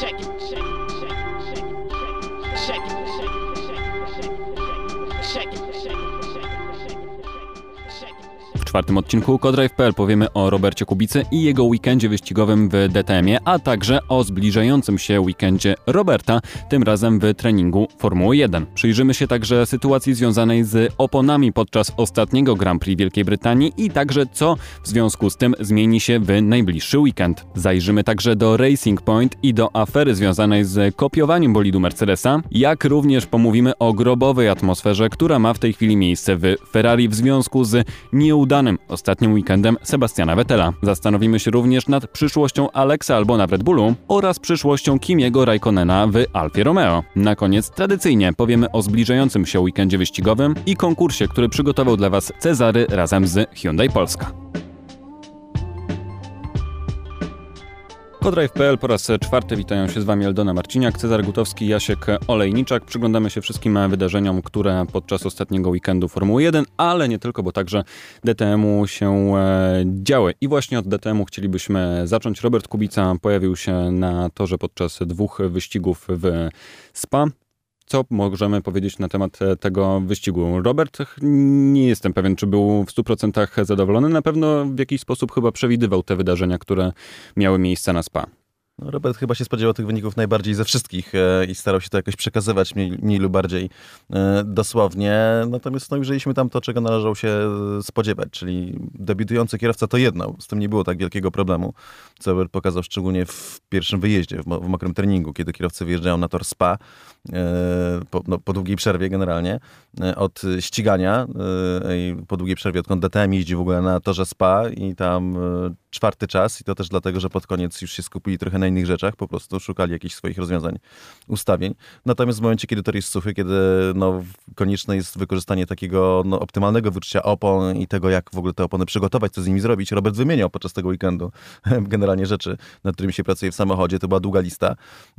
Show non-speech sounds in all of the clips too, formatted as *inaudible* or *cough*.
Check it, czwartym odcinku Codrive.pl powiemy o Robercie Kubicy i jego weekendzie wyścigowym w DTM-ie, a także o zbliżającym się weekendzie Roberta, tym razem w treningu Formuły 1. Przyjrzymy się także sytuacji związanej z oponami podczas ostatniego Grand Prix Wielkiej Brytanii i także co w związku z tym zmieni się w najbliższy weekend. Zajrzymy także do Racing Point i do afery związanej z kopiowaniem bolidu Mercedesa, jak również pomówimy o grobowej atmosferze, która ma w tej chwili miejsce w Ferrari w związku z nieudanym ostatnim weekendem Sebastiana Vettela. Zastanowimy się również nad przyszłością Alexa Albona w Red Bullu oraz przyszłością Kimiego Raikkonena w Alfie Romeo. Na koniec tradycyjnie powiemy o zbliżającym się weekendzie wyścigowym i konkursie, który przygotował dla Was Cezary razem z Hyundai Polska. Podrive.pl po raz czwarty witają się z Wami Eldona Marciniak, Cezar Gutowski, Jasiek Olejniczak. Przyglądamy się wszystkim wydarzeniom, które podczas ostatniego weekendu Formuły 1, ale nie tylko, bo także DTM-u się e, działy. I właśnie od DTM-u chcielibyśmy zacząć. Robert Kubica pojawił się na torze podczas dwóch wyścigów w Spa. Co możemy powiedzieć na temat e, tego wyścigu? Robert, nie jestem pewien, czy był w 100% zadowolony. Na pewno w jakiś sposób chyba przewidywał te wydarzenia, które miały miejsce na SPA. No, Robert chyba się spodziewał tych wyników najbardziej ze wszystkich e, i starał się to jakoś przekazywać mniej, mniej lub bardziej e, dosłownie. Natomiast no, ujrzeliśmy tam to, czego należało się spodziewać, czyli debiutujący kierowca to jedno. Z tym nie było tak wielkiego problemu, co Robert pokazał szczególnie w pierwszym wyjeździe, w, mo- w mokrym treningu, kiedy kierowcy wyjeżdżają na tor SPA po, no, po długiej przerwie generalnie. e, od ścigania e, i po długiej przerwie, odkąd DTM jeździ w ogóle na torze SPA i tam e, czwarty czas i to też dlatego, że pod koniec już się skupili trochę na innych rzeczach, po prostu szukali jakichś swoich rozwiązań, ustawień. Natomiast w momencie, kiedy tor jest suchy, kiedy no, konieczne jest wykorzystanie takiego no, optymalnego wyczucia opon i tego, jak w ogóle te opony przygotować, co z nimi zrobić, Robert wymieniał podczas tego weekendu *laughs* generalnie rzeczy, nad którymi się pracuje w samochodzie. To była długa lista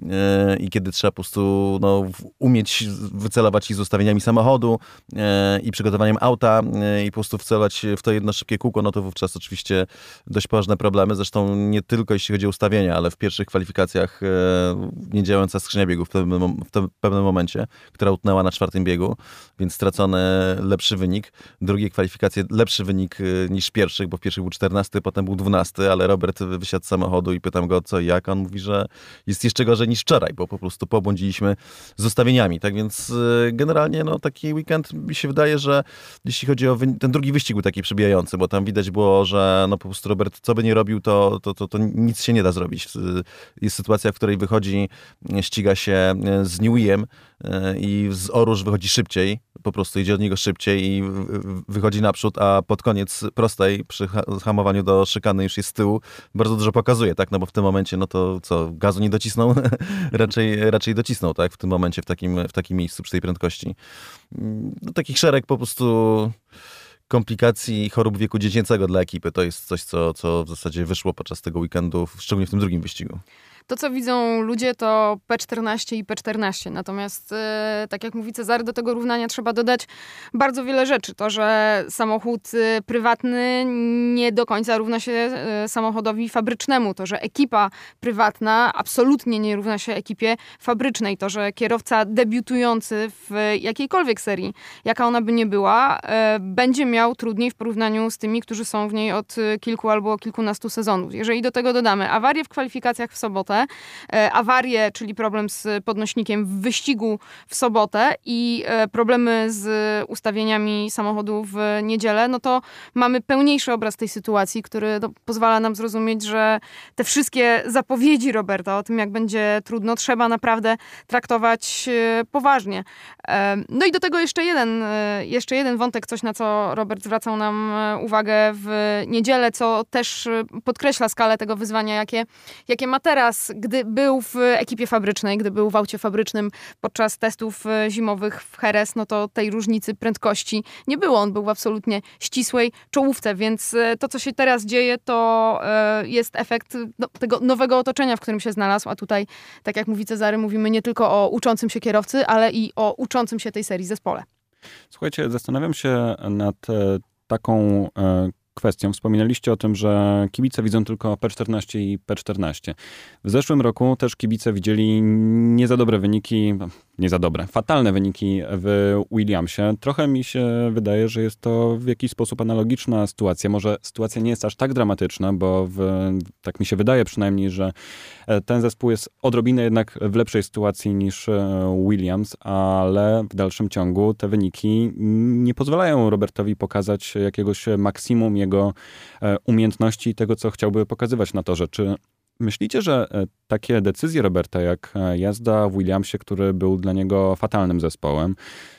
e, i kiedy trzeba po prostu no, umieć wycelować ich z ustawieniami samochodu e, i przygotowaniem auta e, i po prostu wcelować w to jedno szybkie kółko, no to wówczas oczywiście dość poważne problemy. Zresztą nie tylko jeśli chodzi o ustawienia, ale w pierwszych kwalifikacjach e, niedziałająca skrzynia biegów w pewnym, w pewnym momencie, która utknęła na czwartym biegu, więc stracony lepszy wynik. Drugie kwalifikacje lepszy wynik niż pierwszych, bo w pierwszych był 14, potem był 12, ale Robert wysiadł z samochodu i pytam go co i jak. On mówi, że jest jeszcze gorzej niż wczoraj, bo po prostu pobłądziliśmy z ustawieniami. Tak więc generalnie no, taki weekend mi się wydaje, że jeśli chodzi o ten drugi wyścig był taki przebijający, bo tam widać było, że no po prostu Robert co by nie robił, to, to, to, to nic się nie da zrobić. Y, Jest sytuacja, w której wychodzi, ściga się y, z Neweyem y, i z Oruż wychodzi szybciej, po prostu idzie od niego szybciej i wychodzi naprzód, a pod koniec prostej przy ha- hamowaniu do szykany już jest z tyłu, bardzo dużo pokazuje, tak, no bo w tym momencie, no to co, gazu nie docisnął? *laughs* raczej, raczej docisnął, tak, w tym momencie, w takim, w takim miejscu przy tej prędkości. Mm, No, takich szereg po prostu komplikacji i chorób wieku dziecięcego dla ekipy. To jest coś, co, co w zasadzie wyszło podczas tego weekendu, szczególnie w tym drugim wyścigu. To, co widzą ludzie, to P14 i P14. Natomiast, e, tak jak mówi Cezary, do tego równania trzeba dodać bardzo wiele rzeczy. To, że samochód e, prywatny nie do końca równa się e, samochodowi fabrycznemu. To, że ekipa prywatna absolutnie nie równa się ekipie fabrycznej. To, że kierowca debiutujący w jakiejkolwiek serii, jaka ona by nie była, będzie miał trudniej w porównaniu z tymi, którzy są w niej od kilku albo kilkunastu sezonów. Jeżeli do tego dodamy awarię w kwalifikacjach w sobotę, e, awarię, czyli problem z podnośnikiem w wyścigu w sobotę i e, problemy z ustawieniami samochodu w niedzielę, no to mamy pełniejszy obraz tej sytuacji, który no, pozwala nam zrozumieć, że te wszystkie zapowiedzi Roberta o tym, jak będzie trudno, trzeba naprawdę traktować e, poważnie. No i do tego jeszcze jeden, jeszcze jeden wątek, coś na co Robert zwracał nam uwagę w niedzielę, co też podkreśla skalę tego wyzwania, jakie, jakie ma teraz, gdy był w ekipie fabrycznej, gdy był w aucie fabrycznym podczas testów e, zimowych w Jerez, no to tej różnicy prędkości nie było. On był w absolutnie ścisłej czołówce, więc e, to, co się teraz dzieje, to e, jest efekt no, tego nowego otoczenia, w którym się znalazł, a tutaj, tak jak mówi Cezary, mówimy nie tylko o uczącym się kierowcy, ale i o uczącym się tej serii zespole. Słuchajcie, zastanawiam się nad taką kwestią. Wspominaliście o tym, że kibice widzą tylko P14 i P14. W zeszłym roku też kibice widzieli nie za dobre wyniki, nie za dobre, fatalne wyniki w Williamsie. Trochę mi się wydaje, że jest to w jakiś sposób analogiczna sytuacja. Może sytuacja nie jest aż tak dramatyczna, bo w, tak mi się wydaje przynajmniej, że e, ten zespół jest odrobinę jednak w lepszej sytuacji niż e, Williams, ale w dalszym ciągu te wyniki nie pozwalają Robertowi pokazać jakiegoś maksimum jego e, umiejętności i tego, co chciałby pokazywać na torze. Czy Myślicie, że e, takie decyzje Roberta, jak e, jazda w Williamsie, który był dla niego fatalnym zespołem,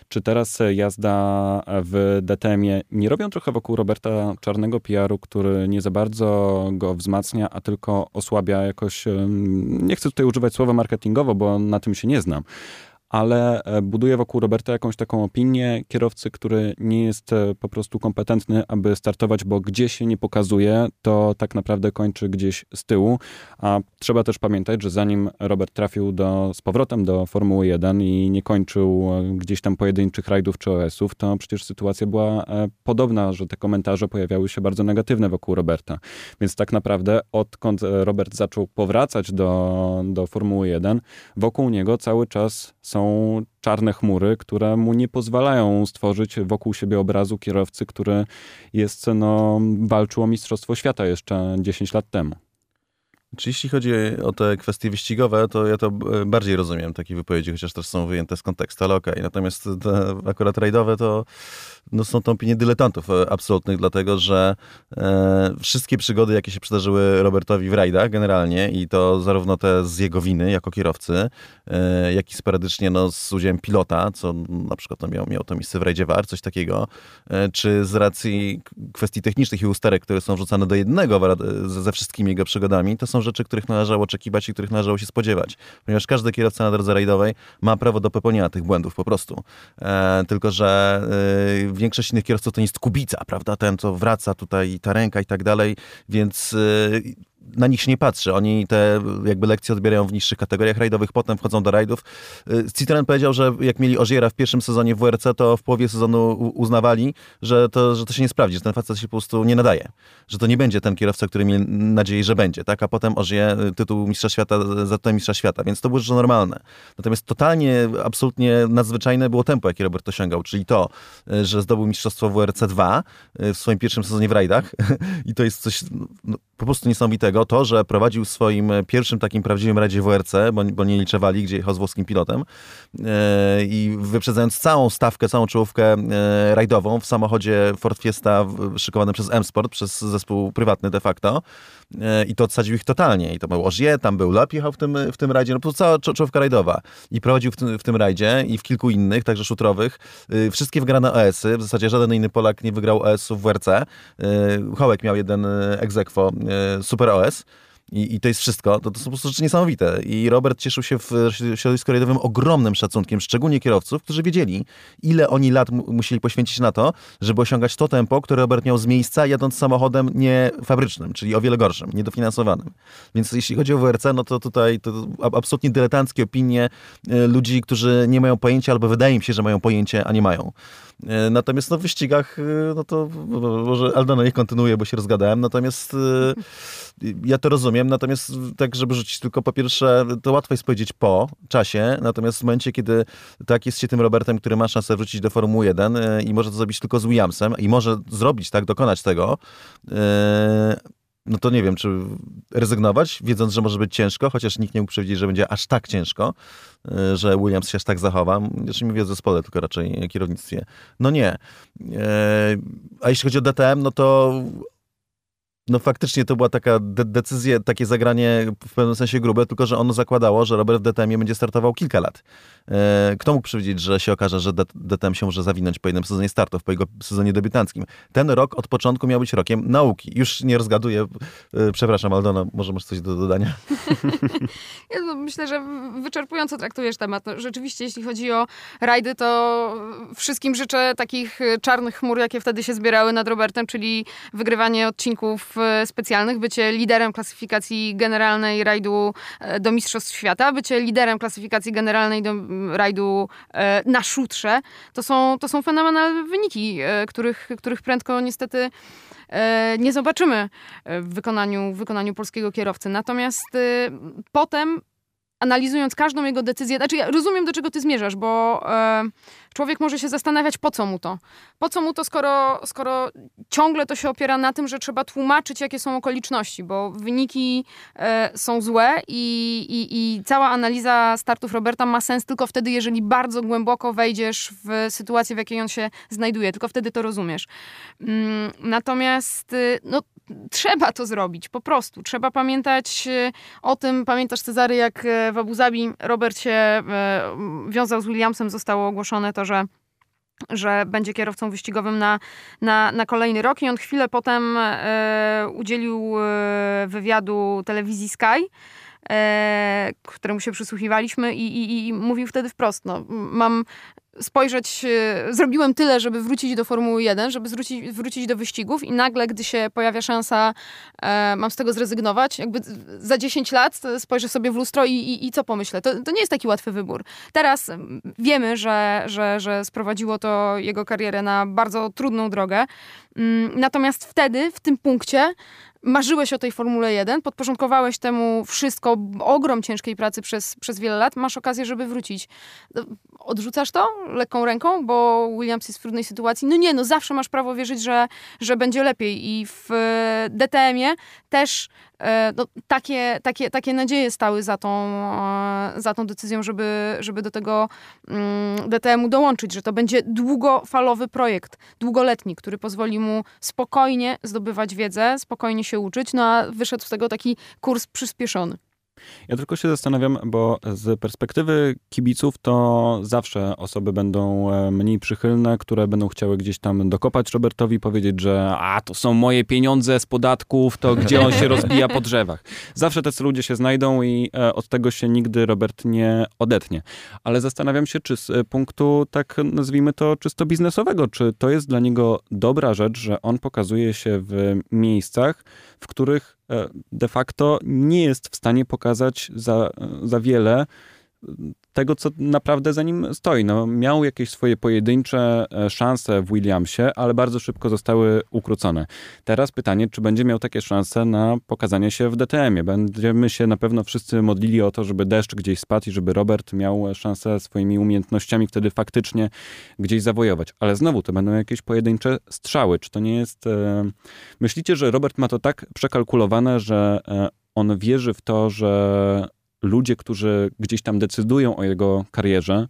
czy teraz e, jazda w DTM-ie nie robią trochę wokół Roberta czarnego PR-u, który nie za bardzo go wzmacnia, a tylko osłabia jakoś, nie chcę tutaj używać słowa marketingowo, bo na tym się nie znam, ale e, buduje wokół Roberta jakąś taką opinię kierowcy, który nie jest e, po prostu kompetentny, aby startować, bo gdzie się nie pokazuje, to tak naprawdę kończy gdzieś z tyłu. A trzeba też pamiętać, że zanim Robert trafił do, z powrotem do Formuły 1 i nie kończył e, gdzieś tam pojedynczych rajdów czy OS-ów, to przecież sytuacja była podobna, że te komentarze pojawiały się bardzo negatywne wokół Roberta. Więc tak naprawdę odkąd Robert zaczął powracać do, do Formuły 1, wokół niego cały czas są czarne chmury, które mu nie pozwalają stworzyć wokół siebie obrazu kierowcy, który jest, no, walczył o Mistrzostwo Świata jeszcze 10 lat temu. Czy jeśli chodzi o te kwestie wyścigowe, to ja to e, bardziej rozumiem takie wypowiedzi, chociaż też są wyjęte z kontekstu, ale okej. Okay. Natomiast te akurat rajdowe to no, są to opinie dyletantów e, absolutnych, dlatego że e, wszystkie przygody, jakie się przydarzyły Robertowi w rajdach generalnie i to zarówno te z jego winy jako kierowcy, e, jak i sporadycznie no, z udziałem pilota, co na przykład no, miał, miał to miejsce w rajdzie coś takiego, e, czy z racji kwestii technicznych i usterek, które są wrzucane do jednego ze wszystkimi jego przygodami, to są rzeczy, których należało oczekiwać i których należało się spodziewać. Ponieważ każdy kierowca na drodze rajdowej ma prawo do popełnienia tych błędów po prostu. E, tylko, że e, większość innych kierowców to nie jest kubica, prawda? Ten, co wraca tutaj, ta ręka i tak dalej, więc y, na nich się nie patrzy. Oni te jakby lekcje odbierają w niższych kategoriach rajdowych, potem wchodzą do rajdów. Y, Citroen powiedział, że jak mieli Ożiera w pierwszym sezonie w WRC, to w połowie sezonu uznawali, że to, że to się nie sprawdzi, że ten facet się po prostu nie nadaje. Że to nie będzie ten kierowca, który mieli nadzieję, że będzie, tak? A potem Ożie y, tytuł mistrza świata za to mistrza świata, więc to było rzeczy normalne. Natomiast totalnie, absolutnie nadzwyczajne było tempo, jakie Robert osiągał, czyli to, y, że zdobył mistrzostwo WRC 2 w swoim pierwszym sezonie w rajdach *laughs* i to jest coś no, po prostu niesamowitego to, że prowadził w swoim pierwszym takim prawdziwym radzie WRC, bo, bo nie liczewali, gdzie jechał z włoskim pilotem e, i wyprzedzając całą stawkę, całą czołówkę e, rajdową w samochodzie Ford Fiesta szykowanym przez M-Sport, przez zespół prywatny de facto e, i to odsadził ich totalnie. I to był Ożie, tam był Lep, jechał w tym, w tym rajdzie, no po prostu cała czołówka rajdowa. I prowadził w tym, w tym rajdzie i w kilku innych, także szutrowych. Wszystkie wygrane OS-y, w zasadzie żaden inny Polak nie wygrał OS-u w WRC. Hołek miał jeden egzekwo Super OS. I, I, to jest wszystko, to, to są po prostu rzeczy niesamowite. I Robert cieszył się w środowisku rajdowym ogromnym szacunkiem, szczególnie kierowców, którzy wiedzieli, ile oni lat musieli poświęcić na to, żeby osiągać to tempo, które Robert miał z miejsca, jadąc samochodem nie fabrycznym, czyli o wiele gorszym, niedofinansowanym. Więc jeśli chodzi o WRC, no to tutaj to absolutnie dyletanckie opinie e, ludzi, którzy nie mają pojęcia, albo wydaje im się, że mają pojęcie, a nie mają. E, natomiast no, w wyścigach, e, no to może Aldona nie kontynuuje, bo się rozgadałem, natomiast ja to rozumiem, natomiast tak, żeby rzucić tylko po pierwsze, to łatwo jest powiedzieć po czasie, natomiast w momencie, kiedy tak jest się tym Robertem, który ma szansę wrócić do Formuły 1 e, i może to zrobić tylko z Williamsem i może zrobić tak, dokonać tego, e, no to nie wiem, czy rezygnować, wiedząc, że może być ciężko, chociaż nikt nie mógł przewidzieć, że będzie aż tak ciężko, e, że Williams się aż tak zachowa. Znaczy mówię o zespole, tylko raczej kierownictwie. No nie. A jeśli chodzi o DTM, no to no faktycznie to była taka de decyzja, takie zagranie w pewnym sensie grube, tylko że ono zakładało, że Robert w DTM będzie startował kilka lat. E, kto mógł przewidzieć, że się okaże, że DTM się może zawinąć po jednym sezonie startów, po jego sezonie debiutanckim. Ten rok od początku miał być rokiem nauki. Już nie rozgaduję. E, przepraszam, Aldona, może masz coś do dodania? *laughs* Ja no, myślę, że wyczerpująco traktujesz temat. No, rzeczywiście, jeśli chodzi o rajdy, to wszystkim życzę takich czarnych chmur, jakie wtedy się zbierały nad Robertem, czyli wygrywanie odcinków specjalnych, bycie liderem klasyfikacji generalnej rajdu e, do Mistrzostw Świata, bycie liderem klasyfikacji generalnej do rajdu e, na szutrze, to są, to są fenomenalne wyniki, e, których, których prędko niestety e, nie zobaczymy w wykonaniu, w wykonaniu polskiego kierowcy. Natomiast e, potem analizując każdą jego decyzję, znaczy ja rozumiem, do czego ty zmierzasz, bo e, człowiek może się zastanawiać, po co mu to. Po co mu to, skoro, skoro ciągle to się opiera na tym, że trzeba tłumaczyć, jakie są okoliczności, bo wyniki e, są złe i, i, i cała analiza startów Roberta ma sens tylko wtedy, jeżeli bardzo głęboko wejdziesz w sytuację, w jakiej on się znajduje. Tylko wtedy to rozumiesz. Mm, natomiast y, no, trzeba to zrobić, po prostu. Trzeba pamiętać y, o tym. Pamiętasz, Cezary, jak e, w Abu Zabi Robert się e, wiązał z Williamsem, zostało ogłoszone to, że że będzie kierowcą wyścigowym na, na, na kolejny rok i on chwilę potem e, udzielił e, wywiadu telewizji Sky, e, któremu się przysłuchiwaliśmy i, i, i mówił wtedy wprost, no, mam spojrzeć, e, zrobiłem tyle, żeby wrócić do Formuły 1, żeby zwrócić, wrócić do wyścigów i nagle, gdy się pojawia szansa, e, mam z tego zrezygnować, jakby za 10 lat spojrzę sobie w lustro i, i, i co pomyślę. To, to nie jest taki łatwy wybór. Teraz wiemy, że, że, że sprowadziło to jego karierę na bardzo trudną drogę, Mm, natomiast wtedy, w tym punkcie, marzyłeś o tej Formule 1, podporządkowałeś temu wszystko, ogrom ciężkiej pracy przez, przez wiele lat, masz okazję, żeby wrócić. Odrzucasz to lekką ręką, bo Williams jest w trudnej sytuacji? No nie, no zawsze masz prawo wierzyć, że, że będzie lepiej i w e, DTM-ie też no, takie, takie, takie nadzieje stały za tą, e, za tą decyzją, żeby, żeby do tego mm, DTM-u dołączyć, że to będzie długofalowy projekt, długoletni, który pozwoli mu spokojnie zdobywać wiedzę, spokojnie się uczyć, no a wyszedł z tego taki kurs przyspieszony. Ja tylko się zastanawiam, bo z perspektywy kibiców to zawsze osoby będą e, mniej przychylne, które będą chciały gdzieś tam dokopać Robertowi, powiedzieć, że a, to są moje pieniądze z podatków, to *laughs* gdzie on się rozbija po drzewach. Zawsze tacy ludzie się znajdą i e, od tego się nigdy Robert nie odetnie. Ale zastanawiam się, czy z punktu, tak nazwijmy to, czysto biznesowego, czy to jest dla niego dobra rzecz, że on pokazuje się w miejscach, w których de facto nie jest w stanie pokazać za, za wiele tego, co naprawdę za nim stoi. No, miał jakieś swoje pojedyncze e, szanse w Williamsie, ale bardzo szybko zostały ukrócone. Teraz pytanie, czy będzie miał takie szanse na pokazanie się w DTM-ie. Będziemy się na pewno wszyscy modlili o to, żeby deszcz gdzieś spadł i żeby Robert miał szansę swoimi umiejętnościami wtedy faktycznie gdzieś zawojować. Ale znowu, to będą jakieś pojedyncze strzały. Czy to nie jest... E... Myślicie, że Robert ma to tak przekalkulowane, że e, on wierzy w to, że ludzie, którzy gdzieś tam decydują o jego karierze,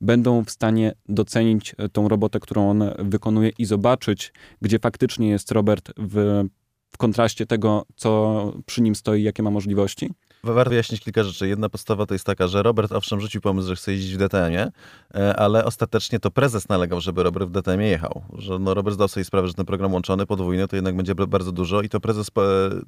będą w stanie docenić e, tą robotę, którą on wykonuje i zobaczyć, gdzie faktycznie jest Robert w, w kontraście tego, co przy nim stoi, jakie ma możliwości? Warto wyjaśnić kilka rzeczy. Jedna podstawa to jest taka, że Robert owszem rzucił pomysł, że chce jeździć w DTM-ie, e, ale ostatecznie to prezes nalegał, żeby Robert w DTM-ie jechał. Że no Robert zdał sobie sprawę, że ten program łączony, podwójny, to jednak będzie bardzo dużo i to prezes,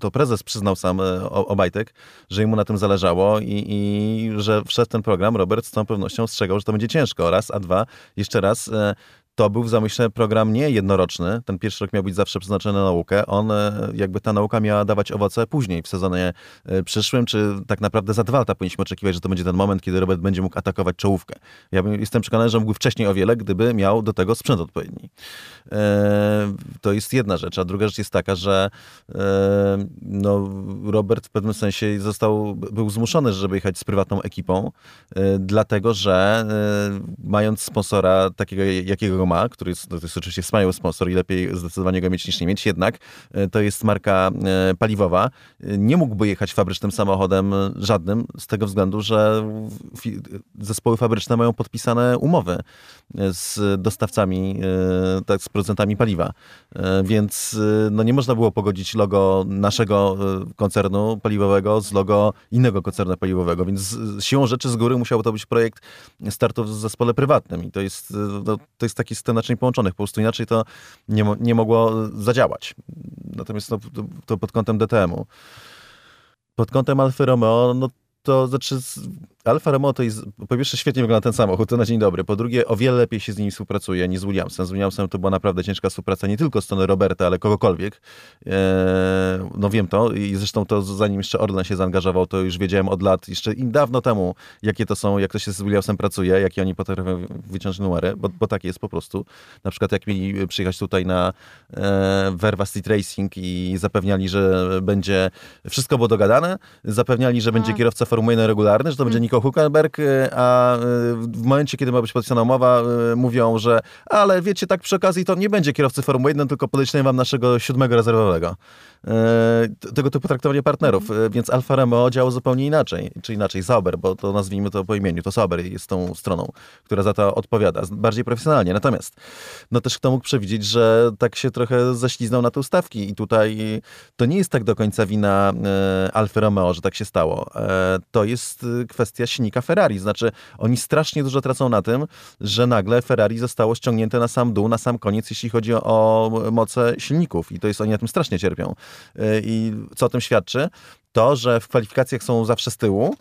to prezes przyznał sam e, Obajtek, że mu na tym zależało i, i że wszedł ten program, Robert z całą pewnością ostrzegał, że to będzie ciężko. Raz, a dwa, jeszcze raz, e, to był w zamyśle program nie jednoroczny. Ten pierwszy rok miał być zawsze przeznaczony na naukę. On, e, jakby ta nauka miała dawać owoce później, w sezonie e, przyszłym, czy tak naprawdę za dwa lata powinniśmy oczekiwać, że to będzie ten moment, kiedy Robert będzie mógł atakować czołówkę. Ja jestem przekonany, że mógł wcześniej o wiele, gdyby miał do tego sprzęt odpowiedni. E, to jest jedna rzecz. A druga rzecz jest taka, że no, Robert w pewnym sensie został, był zmuszony, żeby jechać z prywatną ekipą, dlatego że mając sponsora takiego, jakiego ma, który jest, to jest oczywiście wspaniały sponsor i lepiej zdecydowanie go mieć niż nie mieć, jednak e, to jest marka e, paliwowa. Nie mógłby jechać fabrycznym samochodem żadnym z tego względu, że zespoły fabryczne mają podpisane umowy z dostawcami, e, tak, z producentami paliwa. Więc no, nie można było pogodzić logo naszego koncernu paliwowego z logo innego koncernu paliwowego, więc siłą rzeczy z góry musiał to być projekt startu w zespole prywatnym i to jest, no, to jest taki system naczyń połączonych. Po prostu inaczej to nie, nie mogło zadziałać. Natomiast to, to, to pod kątem DTM-u. Pod kątem Alfa Romeo, no to znaczy Alfa Romeo to jest, po pierwsze świetnie wygląda ten samochód, to na dzień dobry. Po drugie, o wiele lepiej się z nimi współpracuje niż z Williamsem. Z Williamsem to była naprawdę ciężka współpraca nie tylko z strony Roberta, ale kogokolwiek. Eee, no wiem to i zresztą to zanim jeszcze Orlen się zaangażował, to już wiedziałem od lat, jeszcze i dawno temu, jakie to są, jak to się z Williamsem pracuje, jakie oni potrafią wyciąć numery, bo, bo tak jest po prostu. Na przykład jak mieli przyjechać tutaj na e, Verva Street Racing i zapewniali, że będzie, wszystko było dogadane, zapewniali, że będzie Tak. kierowca Formuły 1 regularny, że to będzie Nico Huckenberg, e, a e, w momencie, kiedy ma być podpisana umowa, e, mówią, że ale wiecie, tak przy okazji to nie będzie kierowcy Formuły 1, tylko podeślemy wam naszego siódmego rezerwowego. Tego typu traktowanie partnerów, więc Alfa Romeo działa zupełnie inaczej, czy inaczej Sauber, bo to nazwijmy to po imieniu, to Sauber jest tą stroną, która za to odpowiada, bardziej profesjonalnie. Natomiast, no też kto mógł przewidzieć, że tak się trochę zaśliznął na te ustawki i tutaj to nie jest tak do końca wina Alfa Romeo, że tak się stało. To jest e, kwestia silnika Ferrari, znaczy oni strasznie dużo tracą na tym, że nagle Ferrari zostało ściągnięte na sam dół, na sam koniec, jeśli chodzi o, moce silników i to jest, oni na tym strasznie cierpią. E, I co o tym świadczy? To, że w kwalifikacjach są zawsze z tyłu,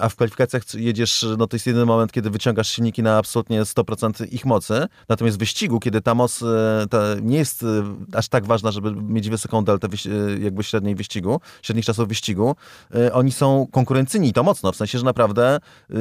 a w kwalifikacjach jedziesz, no to jest jedyny moment, kiedy wyciągasz silniki na absolutnie 100% ich mocy. Natomiast w wyścigu, kiedy ta moc e, ta nie jest e, aż tak ważna, żeby mieć wysoką deltę e, jakby średniej wyścigu, średnich czasów wyścigu, e, oni są konkurencyjni i to mocno, w sensie, że naprawdę e,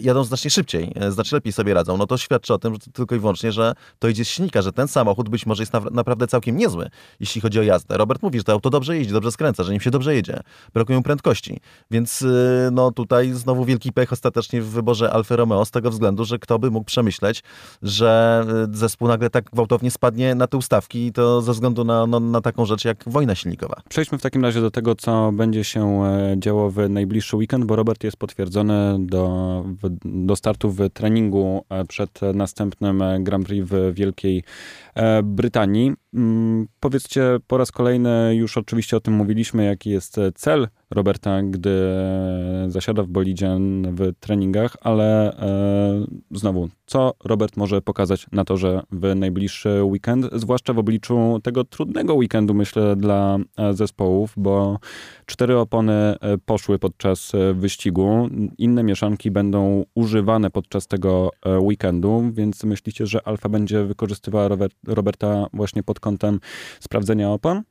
jadą znacznie szybciej, e, znacznie lepiej sobie radzą. No to świadczy o tym, że tylko i wyłącznie, że to idzie z silnika, że ten samochód być może jest na, naprawdę całkiem niezły, jeśli chodzi o jazdę. Robert mówi, że to auto dobrze jeździ, dobrze skręca, że nim się dobrze jedzie. Brakuje mu prędkości. Więc e, no tutaj znowu wielki pech ostatecznie w wyborze Alfa Romeo z tego względu, że kto by mógł przemyśleć, że e, zespół nagle tak gwałtownie spadnie na te ustawki i to ze względu na, no, na taką rzecz jak wojna silnikowa. Przejdźmy w takim razie do tego, co będzie się e, działo w najbliższy weekend, bo Robert jest potwierdzony do, do startu w treningu e, przed następnym e, Grand Prix w Wielkiej Brytanii. Mm, Powiedzcie po raz kolejny, już oczywiście o tym mówiliśmy, jaki jest e, cel Roberta, gdy e, zasiada w bolidzie w treningach, ale e, znowu, co Robert może pokazać na torze w najbliższy weekend, zwłaszcza w obliczu tego trudnego weekendu, myślę, dla e, zespołów, bo cztery opony e, poszły podczas e, wyścigu, inne mieszanki będą używane podczas tego e, weekendu, więc myślicie, że Alfa będzie wykorzystywała Robert, Roberta właśnie pod kątem sprawdzenia opon?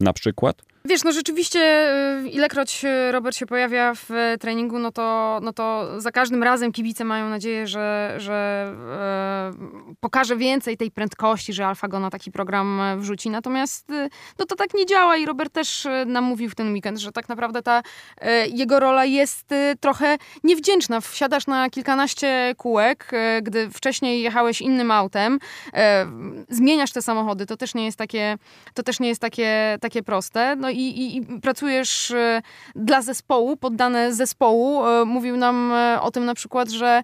Na przykład? Wiesz, no rzeczywiście, y, ilekroć Robert się pojawia w treningu, no to, no to za każdym razem kibice mają nadzieję, że, że e, pokaże więcej tej prędkości, że Alfa go na taki program wrzuci. Natomiast y, no to tak nie działa i Robert też y, nam mówił w ten weekend, że tak naprawdę ta e, jego rola jest trochę niewdzięczna. Wsiadasz na kilkanaście kółek, e, gdy wcześniej jechałeś innym autem, e, zmieniasz te samochody, to też nie jest takie, to też nie jest takie, takie proste. No i, i, i pracujesz e, dla zespołu, poddane zespołu. E, Mówił nam e, o tym na przykład, że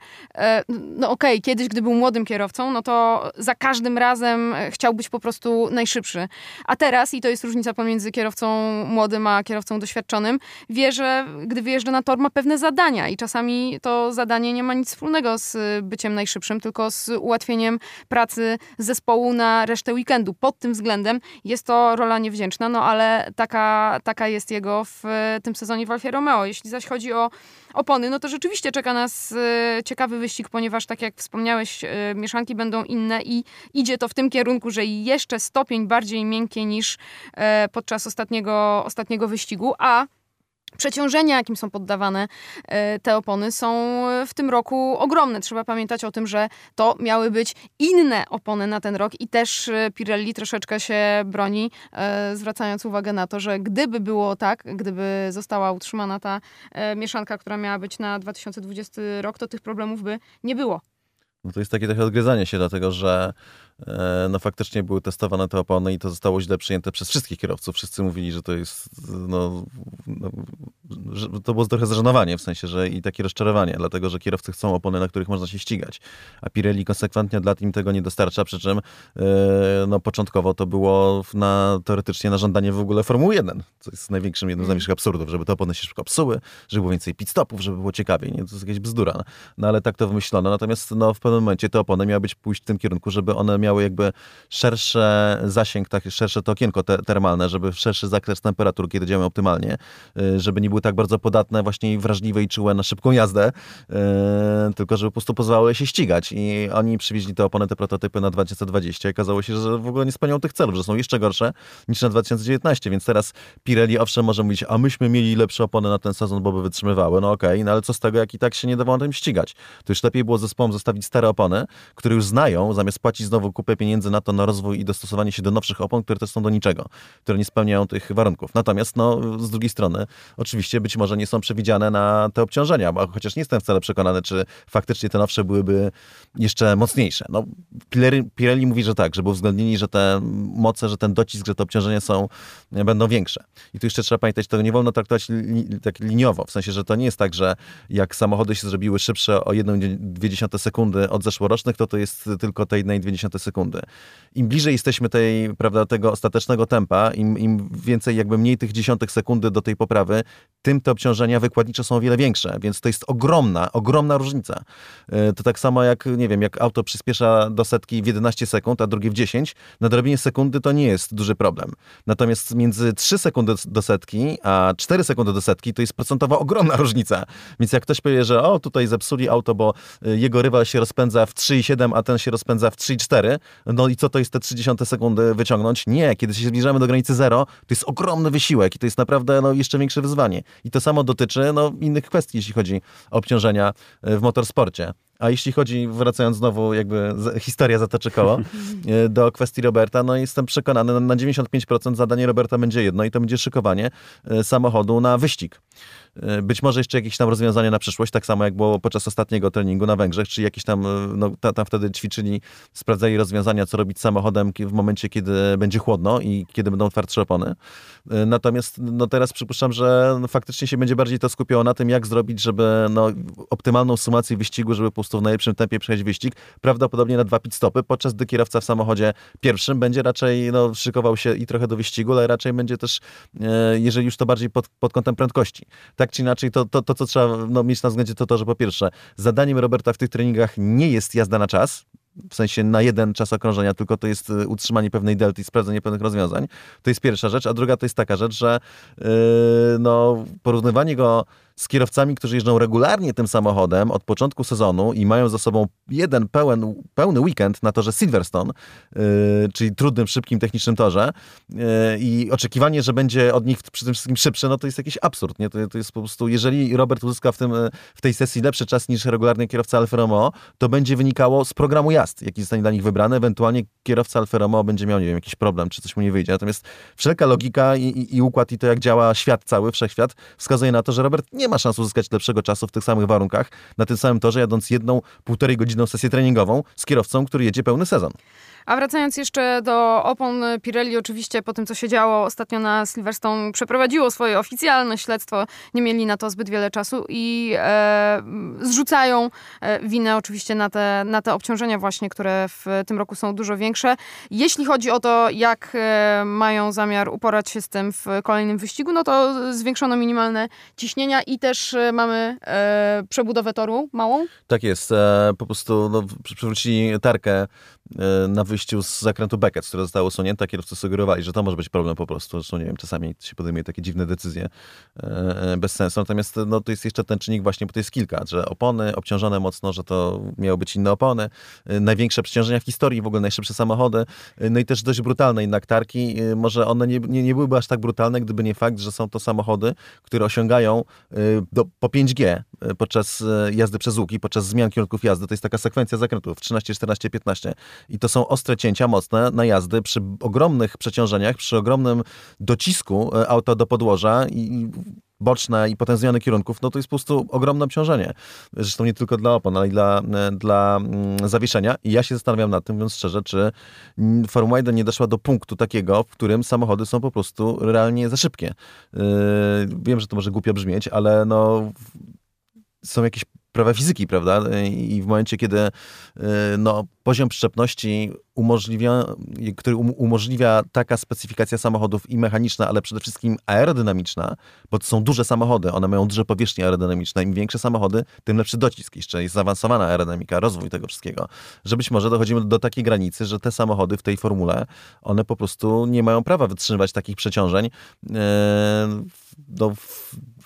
no okej, kiedyś, gdy był młodym kierowcą, no to za każdym razem chciał być po prostu najszybszy. A teraz, i to jest różnica pomiędzy kierowcą młodym a kierowcą doświadczonym, wie, że gdy wyjeżdża na tor, ma pewne zadania i czasami to zadanie nie ma nic wspólnego z byciem najszybszym, tylko z ułatwieniem pracy zespołu na resztę weekendu. Pod tym względem jest to rola niewdzięczna, no ale taka, taka jest jego w e, tym sezonie w Alfie Romeo. Jeśli zaś chodzi o opony, no to rzeczywiście czeka nas e, ciekawy wyścig, ponieważ tak jak wspomniałeś, e, mieszanki będą inne i idzie to w tym kierunku, że jeszcze stopień bardziej miękkie niż podczas ostatniego, ostatniego wyścigu, a Przeciążenia, jakim są poddawane e, te opony, są w tym roku ogromne. Trzeba pamiętać o tym, że to miały być inne opony na ten rok i też e, Pirelli troszeczkę się broni, e, zwracając uwagę na to, że gdyby było tak, gdyby została utrzymana ta mieszanka, która miała być na 2020 rok, to tych problemów by nie było. No to jest takie trochę odgryzanie się, dlatego że no faktycznie były testowane te opony i to zostało źle przyjęte przez wszystkich kierowców. Wszyscy mówili, że to jest, no, no że to było trochę zażenowanie, w sensie, że i takie rozczarowanie, dlatego że kierowcy chcą opony, na których można się ścigać, a Pirelli konsekwentnie od lat im tego nie dostarcza, przy czym e, no, początkowo to było na, teoretycznie na żądanie w ogóle Formuły 1, co jest największym, jednym z największych absurdów, żeby te opony się szybko psuły, żeby było więcej pit stopów, żeby było ciekawiej, nie? to jest jakaś bzdura. No ale tak to wymyślono, natomiast no, w pewnym momencie te opony miały być pójść w tym kierunku, żeby one miały miały jakby szersze zasięg, tak, szersze to okienko te, termalne, żeby szerszy zakres temperatur, kiedy działają optymalnie, y, żeby nie były tak bardzo podatne, właśnie wrażliwe i czułe na szybką jazdę, y, tylko żeby po prostu pozwalały się ścigać. I oni przywieźli te opony, te prototypy na 2020 i okazało się, że w ogóle nie spełniają tych celów, że są jeszcze gorsze niż na 2019, więc teraz Pirelli owszem może mówić, a myśmy mieli lepsze opony na ten sezon, bo by wytrzymywały. No okej, okay, no ale co z tego, jak i tak się nie dawało tym ścigać. To już lepiej było zespołom zostawić stare opony, które już znają, zamiast płacić znowu kupę pieniędzy na to, na rozwój i dostosowanie się do nowszych opon, które też są do niczego, które nie spełniają tych warunków. Natomiast no, z drugiej strony, oczywiście być może nie są przewidziane na te obciążenia, bo chociaż nie jestem wcale przekonany, czy faktycznie te nowsze byłyby jeszcze mocniejsze. No, Pirelli, Pirelli mówi, że tak, żeby uwzględnili, że te moce, że ten docisk, że te obciążenia są, będą większe. I tu jeszcze trzeba pamiętać, tego nie wolno traktować li, tak liniowo, w sensie, że to nie jest tak, że jak samochody się zrobiły szybsze o 1,2 sekundy od zeszłorocznych, to to jest tylko tej 1,2 sekundy. Im bliżej jesteśmy tej, prawda, tego ostatecznego tempa, im, im więcej, jakby mniej tych dziesiątek sekundy do tej poprawy, tym te obciążenia wykładnicze są o wiele większe, więc to jest ogromna, ogromna różnica. E, to tak samo jak, nie wiem, jak auto przyspiesza do setki w 11 sekund, a drugie w 10, na drobinie sekundy to nie jest duży problem. Natomiast między 3 sekundy do setki, a 4 sekundy do setki to jest procentowo ogromna *laughs* różnica. Więc jak ktoś powie, że o, tutaj zepsuli auto, bo y, jego rywal się rozpędza w 3,7, a ten się rozpędza w 3,4, no i co to jest te 30 sekundy wyciągnąć? Nie, kiedy się zbliżamy do granicy zero, to jest ogromny wysiłek i to jest naprawdę no, jeszcze większe wyzwanie. I to samo dotyczy no, innych kwestii, jeśli chodzi o obciążenia y, w motorsporcie. A jeśli chodzi, wracając znowu, jakby historia zatoczy koło, *laughs* e, do kwestii Roberta, no jestem przekonany, na 95% zadanie Roberta będzie jedno i to będzie szykowanie e, samochodu na wyścig. E, być może jeszcze jakieś tam rozwiązania na przyszłość, tak samo jak było podczas ostatniego treningu na Węgrzech, czy jakieś tam, no, tam wtedy ćwiczyli, sprawdzali rozwiązania, co robić samochodem w momencie, kiedy będzie chłodno i kiedy będą twardsze opony. Natomiast no, teraz przypuszczam, że no, faktycznie się będzie bardziej to skupiało na tym, jak zrobić, żeby no, optymalną symulację wyścigu, żeby po prostu w najlepszym tempie przejść wyścig, prawdopodobnie na dwa pit stopy, podczas gdy kierowca w samochodzie pierwszym będzie raczej no, szykował się i trochę do wyścigu, ale raczej będzie też, e, jeżeli już to bardziej pod, pod kątem prędkości. Tak czy inaczej, to, to, to co trzeba no, mieć na względzie, to to, że po pierwsze, zadaniem Roberta w tych treningach nie jest jazda na czas, w sensie na jeden czas okrążenia, tylko to jest e, utrzymanie pewnej delty i sprawdzenie pewnych rozwiązań. To jest pierwsza rzecz, a druga to jest taka rzecz, że yy, no, porównywanie go z kierowcami, którzy jeżdżą regularnie tym samochodem od początku sezonu i mają za sobą jeden pełen, pełny weekend na torze Silverstone, yy, czyli trudnym, szybkim, technicznym torze yy, i oczekiwanie, że będzie od nich przy tym wszystkim szybszy, no to jest jakiś absurd. Nie? To, to jest po prostu, jeżeli Robert uzyska w, tym, w tej sesji lepszy czas niż regularny kierowca Alfa Romeo, to będzie wynikało z programu jazd, jaki zostanie dla nich wybrany. Ewentualnie kierowca Alfa Romeo będzie miał, nie wiem, jakiś problem, czy coś mu nie wyjdzie. Natomiast wszelka logika i, i, i układ i to, jak działa świat cały, wszechświat, wskazuje na to, że Robert nie ma szans uzyskać lepszego czasu w tych samych warunkach, na tym samym torze, jadąc jedną, półtorej godzinną sesję treningową z kierowcą, który jedzie pełny sezon. A wracając jeszcze do opon, Pirelli oczywiście po tym, co się działo ostatnio na Silverstone, przeprowadziło swoje oficjalne śledztwo. Nie mieli na to zbyt wiele czasu i e, zrzucają e, winę oczywiście na te, na te obciążenia właśnie, które w tym roku są dużo większe. Jeśli chodzi o to, jak e, mają zamiar uporać się z tym w kolejnym wyścigu, no to zwiększono minimalne ciśnienia i też e, mamy e, przebudowę toru małą. Tak jest. E, po prostu no, przywrócili tarkę na wyjściu z zakrętu Beckett, które zostało usunięte, kierowcy sugerowali, że to może być problem po prostu. Zresztą nie wiem, czasami się podejmuje takie dziwne decyzje e, bez sensu. Natomiast no, to jest jeszcze ten czynnik właśnie, bo to jest kilka, że opony obciążone mocno, że to miały być inne opony, e, największe przeciążenia w historii, w ogóle najszybsze samochody, e, no i też dość brutalne jednak tarki. Może one nie, nie, nie byłyby aż tak brutalne, gdyby nie fakt, że są to samochody, które osiągają do, po 5G podczas jazdy przez łuki, podczas zmian kierunków jazdy. To jest taka sekwencja zakrętów 13, 14, 15 i to są ostre cięcia mocne na jazdy przy ogromnych przeciążeniach, przy ogromnym docisku e, auta do podłoża i boczne i potem zmiany kierunków, no to jest po prostu ogromne obciążenie. Zresztą nie tylko dla opon, ale i dla, e, dla mm, zawieszenia. I ja się zastanawiam nad tym, mówiąc szczerze, czy Formuła 1 nie doszła do punktu takiego, w którym samochody są po prostu realnie za szybkie. Yy, wiem, że to może głupio brzmieć, ale no są jakieś prawa fizyki, prawda? I w momencie, kiedy y, no, poziom przyczepności umożliwia, który um, umożliwia taka specyfikacja samochodów i mechaniczna, ale przede wszystkim aerodynamiczna, bo to są duże samochody, one mają duże powierzchnie aerodynamiczne. Im większe samochody, tym lepszy docisk. Jeszcze jest zaawansowana aerodynamika, rozwój tego wszystkiego. Że być może dochodzimy do takiej granicy, że te samochody w tej formule, one po prostu nie mają prawa wytrzymywać takich przeciążeń e, no,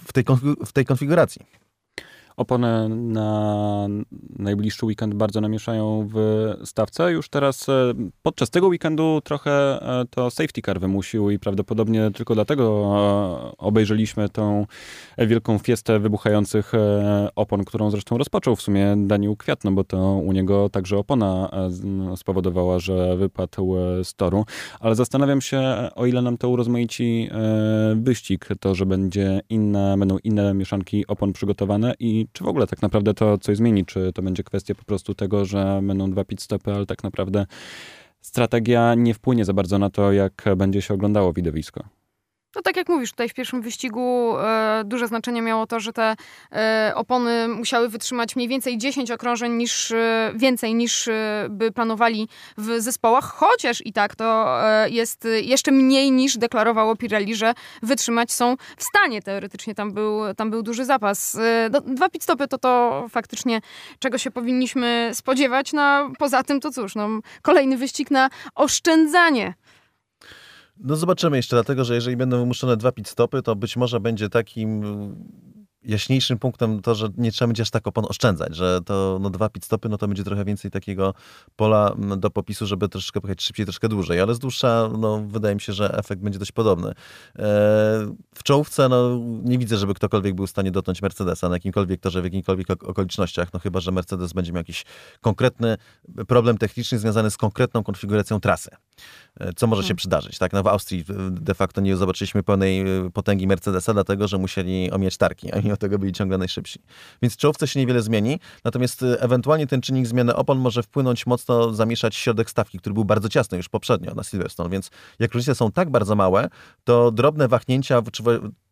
w, tej, w tej konfiguracji opony na najbliższy weekend bardzo namieszają w stawce. Już teraz e, podczas tego weekendu trochę e, to safety car wymusił i prawdopodobnie tylko dlatego e, obejrzeliśmy tą wielką fiestę wybuchających opon, którą zresztą rozpoczął w sumie Daniel Kwiat, no bo to u niego także opona spowodowała, że wypadł z toru. Ale zastanawiam się, o ile nam to urozmaici wyścig, to, że będzie inne, będą inne mieszanki opon przygotowane i czy w ogóle tak naprawdę to coś zmieni? Czy to będzie kwestia po prostu tego, że będą dwa pit stopy, ale tak naprawdę strategia nie wpłynie za bardzo na to, jak będzie się oglądało widowisko? No tak jak mówisz, tutaj w pierwszym wyścigu e, duże znaczenie miało to, że te e, opony musiały wytrzymać mniej więcej 10 okrążeń niż e, więcej niż e, by planowali w zespołach, chociaż i tak to e, jest jeszcze mniej niż deklarowało Pirelli, że wytrzymać są w stanie. Teoretycznie tam był, tam był duży zapas. E, no, dwa pit stopy to to faktycznie czego się powinniśmy spodziewać. No, poza tym to cóż, no, kolejny wyścig na oszczędzanie no zobaczymy jeszcze, dlatego że jeżeli będą wymuszone dwa pit stopy, to być może będzie takim jaśniejszym punktem to, że nie trzeba będzie aż tak opon oszczędzać, że to no, dwa pit stopy, no to będzie trochę więcej takiego pola do popisu, żeby troszeczkę pojechać szybciej, troszkę dłużej, ale z dłuższa, no wydaje mi się, że efekt będzie dość podobny. E, w czołówce, no nie widzę, żeby ktokolwiek był w stanie dotknąć Mercedesa na jakimkolwiek torze, w jakimkolwiek okolicznościach, no chyba, że Mercedes będzie miał jakiś konkretny problem techniczny związany z konkretną konfiguracją trasy. E, co może się hmm. przydarzyć, tak? No w Austrii de facto nie zobaczyliśmy pełnej e, potęgi Mercedesa, dlatego, że musieli omijać tarki, a mimo tego byli ciągle najszybsi. Więc czołówce się niewiele zmieni, natomiast e, ewentualnie ten czynnik zmiany opon może wpłynąć mocno, zamieszać środek stawki, który był bardzo ciasny już poprzednio na Silverstone, więc jak różnice są tak bardzo małe, to drobne wahnięcia, czy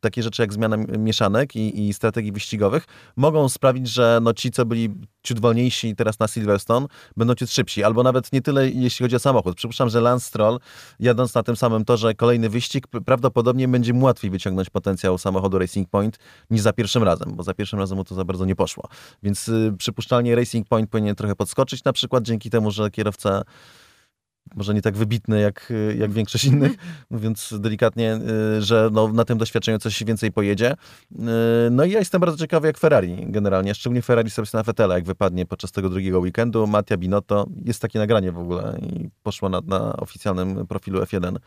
takie rzeczy jak zmiana mieszanek i, i strategii wyścigowych mogą sprawić, że no ci, co byli ciut wolniejsi teraz na Silverstone, będą ciut szybsi. Albo nawet nie tyle, jeśli chodzi o samochód. Przypuszczam, że Lance Stroll, jadąc na tym samym torze kolejny wyścig, prawdopodobnie będzie mu łatwiej wyciągnąć potencjał samochodu Racing Point niż za pierwszym razem, bo za pierwszym razem mu to za bardzo nie poszło. Więc y, przypuszczalnie Racing Point powinien trochę podskoczyć na przykład dzięki temu, że kierowca może nie tak wybitny jak, jak większość innych, *laughs* mówiąc delikatnie, y, że no, na tym doświadczeniu coś więcej pojedzie. Y, no i ja jestem bardzo ciekawy jak Ferrari generalnie, szczególnie Ferrari Sebastiana Vettela, jak wypadnie podczas tego drugiego weekendu. Mattia Binotto, jest takie nagranie w ogóle i poszło na, na oficjalnym profilu F1 y,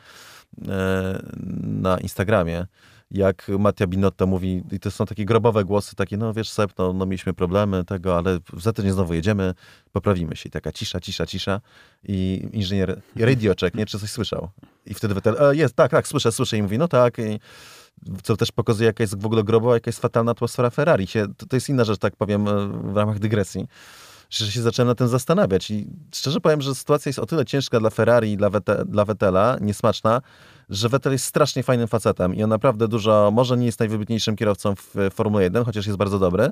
na Instagramie jak Mattia Binotto mówi, i to są takie grobowe głosy, takie, no wiesz Seb, no, no mieliśmy problemy tego, ale za tydzień znowu jedziemy, poprawimy się. I taka cisza, cisza, cisza i inżynier radioczek, nie, czy coś słyszał. I wtedy Vettel, e, jest, tak, tak, słyszę, słyszę i mówi, no tak, i co też pokazuje, jaka jest w ogóle grobowa, jaka jest fatalna atmosfera Ferrari. Się, to, to jest inna rzecz, tak powiem, e, w ramach dygresji że się zacząłem na tym zastanawiać. I szczerze powiem, że sytuacja jest o tyle ciężka dla Ferrari i dla, Wete, dla Vettela, niesmaczna, że Vettel jest strasznie fajnym facetem i on naprawdę dużo, może nie jest najwybitniejszym kierowcą w Formule 1, chociaż jest bardzo dobry,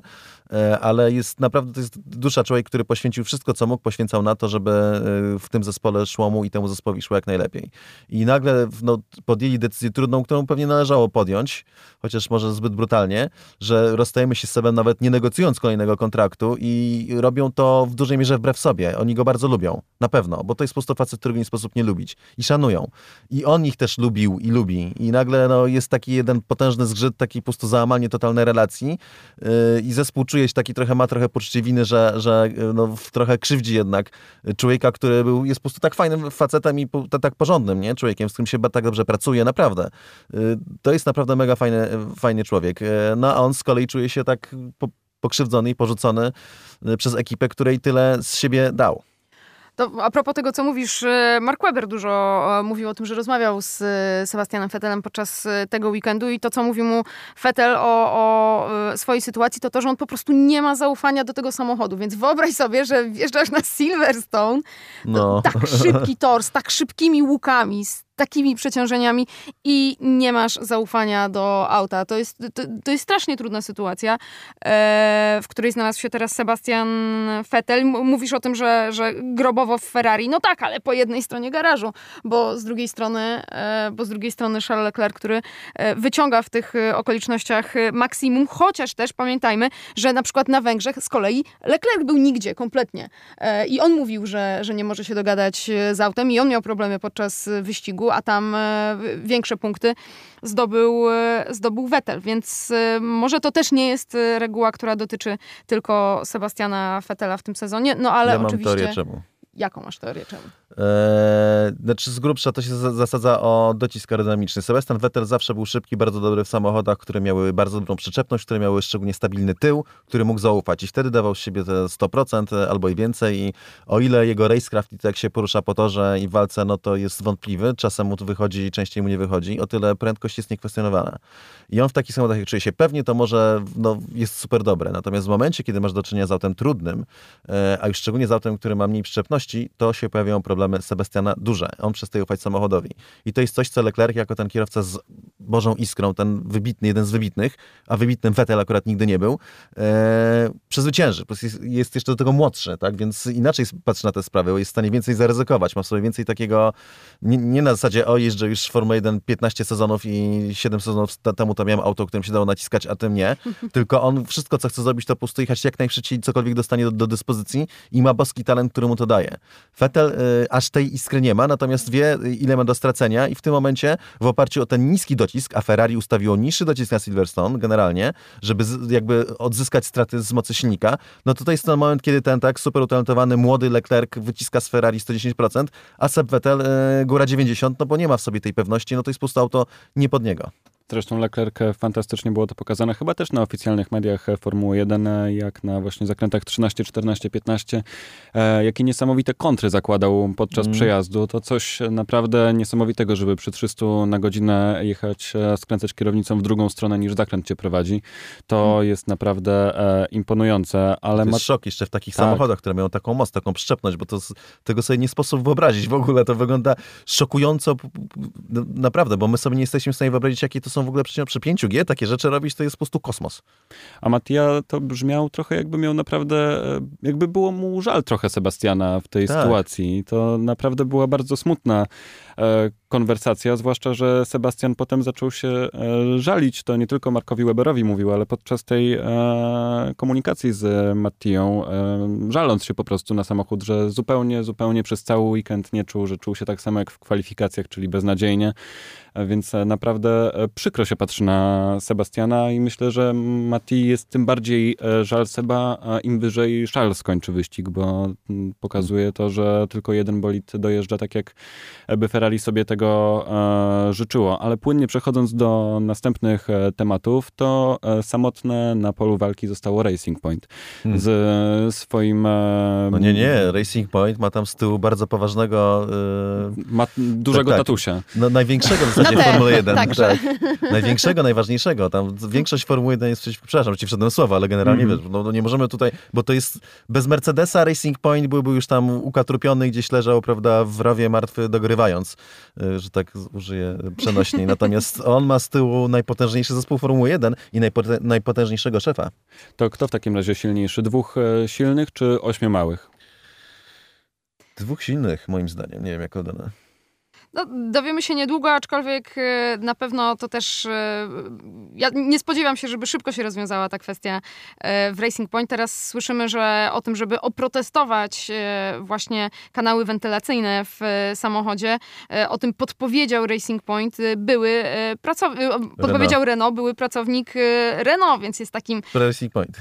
e, ale jest naprawdę, to jest dusza człowiek, który poświęcił wszystko, co mógł, poświęcał na to, żeby e, w tym zespole szło mu i temu zespołowi szło jak najlepiej. I nagle no, podjęli decyzję trudną, którą pewnie należało podjąć, chociaż może zbyt brutalnie, że rozstajemy się z sobą nawet nie negocjując kolejnego kontraktu i robią to w dużej mierze wbrew sobie. Oni go bardzo lubią, na pewno, bo to jest po prostu facet, którego nie sposób nie lubić i szanują. I on ich też lubi lubił i lubi. I nagle no, jest taki jeden potężny zgrzyt, taki po prostu załamanie totalnej relacji yy, i zespół czuje się taki trochę, ma trochę poczucie winy, że, że yy, no, trochę krzywdzi jednak człowieka, który był, jest po prostu tak fajnym facetem i po, tak porządnym, nie? Człowiekiem, z którym się tak dobrze pracuje, naprawdę. Yy, to jest naprawdę mega fajny, fajny człowiek. Yy, no a on z kolei czuje się tak po, pokrzywdzony i porzucony yy, przez ekipę, której tyle z siebie dał. To a propos tego, co mówisz, e, Mark Webber dużo e, mówił o tym, że rozmawiał z e, Sebastianem Vettelem podczas tego weekendu i to, co mówił mu Vettel o, o swojej sytuacji, to to, że on po prostu nie ma zaufania do tego samochodu. Więc wyobraź sobie, że wjeżdżasz na Silverstone, no. tak szybki tor, z tak szybkimi łukami, z takimi przeciążeniami i nie masz zaufania do auta. To jest, to, to jest strasznie trudna sytuacja, e, w której znalazł się teraz Sebastian Vettel. Mówisz o tym, że, że grobowo w Ferrari. No tak, ale po jednej stronie garażu, bo z drugiej strony, e, bo z drugiej strony Charles Leclerc, który e, wyciąga w tych okolicznościach maksimum, chociaż też pamiętajmy, że na przykład na Węgrzech z kolei Leclerc był nigdzie kompletnie. I on mówił, że, że nie może się dogadać z autem i on miał problemy podczas e, a tam e, większe punkty zdobył, e, zdobył Vettel, więc e, może to też nie jest reguła, która dotyczy tylko Sebastiana Vettela w tym sezonie, no ale ja mam oczywiście... teorię czemu. Jaką masz teorię czemu? Eee, znaczy z grubsza to się za- zasadza o docisk aerodynamiczny. Sebastian Vettel zawsze był szybki, bardzo dobry w samochodach, które miały bardzo dobrą przyczepność, które miały szczególnie stabilny tył, który mógł zaufać i wtedy dawał z siebie te 100% albo i więcej i o ile jego racecraft i to jak się porusza po torze i w walce, no to jest wątpliwy, czasem mu to wychodzi, częściej mu nie wychodzi, o tyle prędkość jest niekwestionowana. I on w takich samochodach jak czuje się pewnie, to może no, jest super dobre. Natomiast w momencie, kiedy masz do czynienia z autem trudnym, e, a już szczególnie z autem, który ma mniej przyczepności, to się pojawiają problemy Sebastiana duże. On przestaje ufać samochodowi. I to jest coś, co Leclerc jako ten kierowca z Bożą iskrą, ten wybitny, jeden z wybitnych, a wybitnym Vettel akurat nigdy nie był, e, przezwycięży. Prostu Jest, jest jeszcze do tego młodszy, tak? Więc inaczej patrzy na te sprawy, jest w stanie więcej zaryzykować, ma w sobie więcej takiego, nie, nie na zasadzie, o jeżdżę już w Formule 1 15 sezonów i 7 sezonów temu to miałem auto, którym się dało naciskać, a tym nie. *laughs* Tylko on wszystko, co chce zrobić, to po prostu jechać jak najszybciej, cokolwiek dostanie do, do dyspozycji i ma boski talent, który mu to daje. Vettel y, aż tej iskry nie ma, natomiast wie, ile ma do stracenia i w tym momencie, w oparciu o ten niski docisk, a Ferrari ustawiło niższy docisk na Silverstone generalnie, żeby z, jakby odzyskać straty z mocy silnika, no to jest ten moment, kiedy ten tak super utalentowany młody Leclerc wyciska z Ferrari 110%, a Seb Vettel y, góra 90%, no bo nie ma w sobie tej pewności, no to jest prostu auto nie pod niego. Zresztą Leclerc e, fantastycznie było to pokazane, chyba też na oficjalnych mediach e, Formuły 1, e, jak na właśnie zakrętach 13, 14, 15. E, jakie niesamowite kontry zakładał podczas Mm. przejazdu. To coś naprawdę niesamowitego, żeby przy 300 na godzinę jechać, skręcać kierownicą w drugą stronę niż zakręt cię prowadzi. To jest naprawdę e, imponujące, ale To ma szok jeszcze w takich Tak. samochodach, które mają taką moc, taką przyczepność, bo to tego sobie nie sposób wyobrazić. W ogóle to wygląda szokująco, naprawdę, bo my sobie nie jesteśmy w stanie wyobrazić, jakie to są w ogóle przecież przy 5G, takie rzeczy robić, to jest po prostu kosmos. A Mattia to brzmiał trochę jakby miał naprawdę, e, jakby było mu żal trochę Sebastiana w tej Tak. sytuacji. To naprawdę była bardzo smutna e, konwersacja, zwłaszcza, że Sebastian potem zaczął się e, żalić. To nie tylko Markowi Weberowi mówił, ale podczas tej e, komunikacji z Mattią, e, żaląc się po prostu na samochód, że zupełnie, zupełnie przez cały weekend nie czuł, że czuł się tak samo jak w kwalifikacjach, czyli beznadziejnie. Więc naprawdę przykro się patrzy na Sebastiana i myślę, że Mati jest tym bardziej żal Seba, im wyżej Charles skończy wyścig, bo pokazuje to, że tylko jeden bolid dojeżdża tak, jak by Ferrari sobie tego e, życzyło. Ale płynnie przechodząc do następnych e, tematów, to e, samotne na polu walki zostało Racing Point Hmm. z e, swoim... E, No nie, nie, Racing Point ma tam z tyłu bardzo poważnego, Ma dużego Tak, tak. tatusia. no największego w zasadzie No Formule 1. także. Tak. Największego, najważniejszego. Tam większość Formuły 1 jest przeciw, przepraszam, ci wszedłem słowa, ale generalnie Mhm. wiesz, no, no nie możemy tutaj, bo to jest bez Mercedesa Racing Point byłby już tam ukatrupiony, gdzieś leżał, prawda, w rowie martwy dogrywając, y, że tak użyję przenośniej. Natomiast *laughs* on ma z tyłu najpotężniejszy zespół Formuły 1 i najpotężniejszego szefa. To kto w takim razie silniejszy? Dwóch e, silnych czy ośmiu małych? Dwóch silnych, moim zdaniem. Nie wiem, jak oddane. No, dowiemy się niedługo, aczkolwiek e, na pewno to też. e, Ja nie spodziewam się, żeby szybko się rozwiązała ta kwestia e, w Racing Point. Teraz słyszymy, że o tym, żeby oprotestować właśnie kanały wentylacyjne w samochodzie, o tym podpowiedział Racing Point były pracownik, podpowiedział Renault, były pracownik Renault, więc jest takim Racing Point.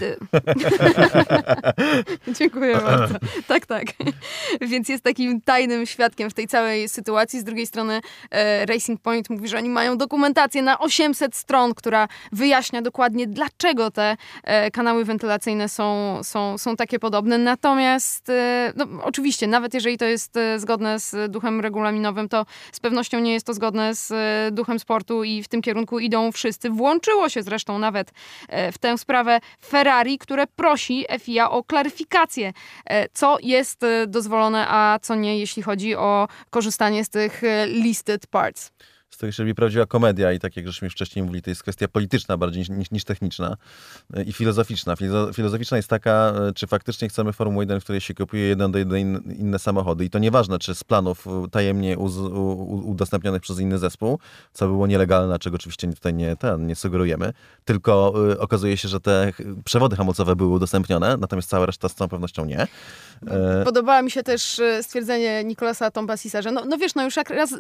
*laughs* Dziękuję bardzo. *laughs* Tak, tak. Więc jest takim tajnym świadkiem w tej całej sytuacji. Z drugiej strony e, Racing Point mówi, że oni mają dokumentację na 800 stron, która wyjaśnia dokładnie, dlaczego te e, kanały wentylacyjne są, są, są takie podobne. Natomiast e, no, oczywiście, nawet jeżeli to jest zgodne z duchem regulaminowym, to z pewnością nie jest to zgodne z duchem sportu i w tym kierunku idą wszyscy. Włączyło się zresztą nawet w tę sprawę Ferrari, które prosi FIA o klaryfikację, co jest dozwolone, a co nie, jeśli chodzi o korzystanie z tych Eh, listed parts. Z tego się robi prawdziwa komedia i tak jak żeśmy wcześniej mówili, to jest kwestia polityczna bardziej niż, niż techniczna e, i filozoficzna. Filozo- Filozoficzna jest taka, e, czy faktycznie chcemy Formuły 1, w której się kupuje jeden do jeden inne samochody i to nieważne, czy z planów e, tajemnie uz, udostępnionych przez inny zespół, co było nielegalne, czego oczywiście tutaj nie, ten, nie sugerujemy, tylko y, okazuje się, że te przewody hamulcowe były udostępnione, natomiast cała reszta z całą pewnością nie. Podobało mi się też stwierdzenie Nicolasa Tombasisa, że no, no wiesz, no już jak raz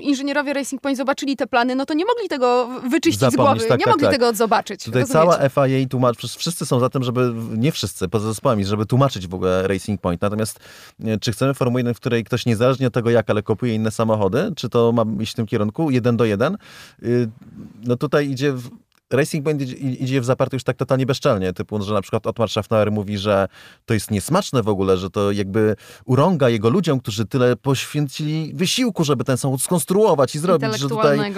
inżynierowie Racing Point zobaczyli te plany, no to nie mogli tego wyczyścić z Zapomnieć, głowy, tak, nie tak, mogli tak. tego zobaczyć. Tutaj rozumiecie? cała FIA tłumaczy, wszyscy są za tym, żeby, nie wszyscy, poza zespołami, żeby tłumaczyć w ogóle Racing Point. Natomiast e, czy chcemy Formuły 1, w której ktoś niezależnie od tego jak, ale kupuje inne samochody, czy to ma iść w tym kierunku, jeden do jeden? Y, No tutaj idzie... W, Racing Point idzie, idzie w zaparte już tak totalnie bezczelnie, typu, że na przykład Otmar Schaffnauer mówi, że to jest niesmaczne w ogóle, że to jakby urąga jego ludziom, którzy tyle poświęcili wysiłku, żeby ten samochód skonstruować i zrobić, że tutaj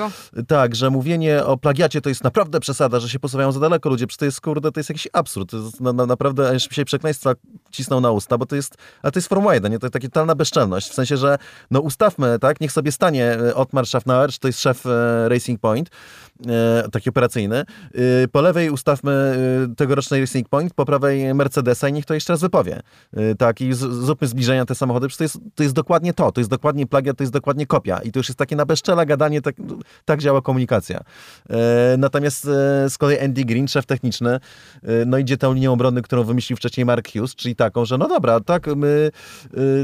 tak, że mówienie o plagiacie to jest naprawdę przesada, że się posuwają za daleko ludzie, przecież to jest, kurde, to jest jakiś absurd. Jest na, na, naprawdę, aż mi się przekleństwa cisną na usta, bo to jest, ale to jest Formuła 1, nie? To jest taka totalna bezczelność, w sensie, że no ustawmy, tak, niech sobie stanie e, Otmar Schaffnauer, czy to jest szef e, Racing Point, e, taki operacyjny, e, po lewej ustawmy e, tegoroczny Racing Point, po prawej Mercedesa i niech to jeszcze raz wypowie. E, tak, i zróbmy zbliżenia te samochody, przecież to jest, to jest dokładnie to, to jest dokładnie plagiat, to jest dokładnie kopia i to już jest takie na bezczela gadanie, tak, tak działa komunikacja. Natomiast z kolei Andy Green, szef techniczny, no idzie tą linią obrony, którą wymyślił wcześniej Mark Hughes, czyli taką, że no dobra, tak, my,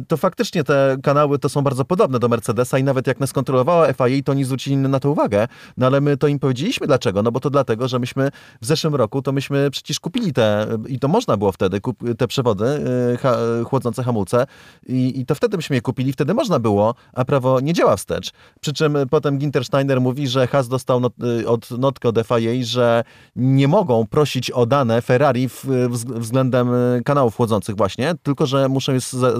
to faktycznie te kanały to są bardzo podobne do Mercedesa i nawet jak nas kontrolowała FIA, to oni zwrócili na to uwagę, no ale my to im powiedzieliśmy dlaczego, no bo to dlatego, że myśmy w zeszłym roku, to myśmy przecież kupili te, i to można było wtedy, kup, te przewody e, ha, chłodzące hamulce i, i to wtedy myśmy je kupili, wtedy można było, a prawo nie działa wstecz. Przy czym potem Ginter Steiner mówi, że Haas dostał not, y, od notkę od FIA, że nie mogą prosić o dane Ferrari w, wz- względem y, kanałów chłodzących właśnie, tylko że muszą je za-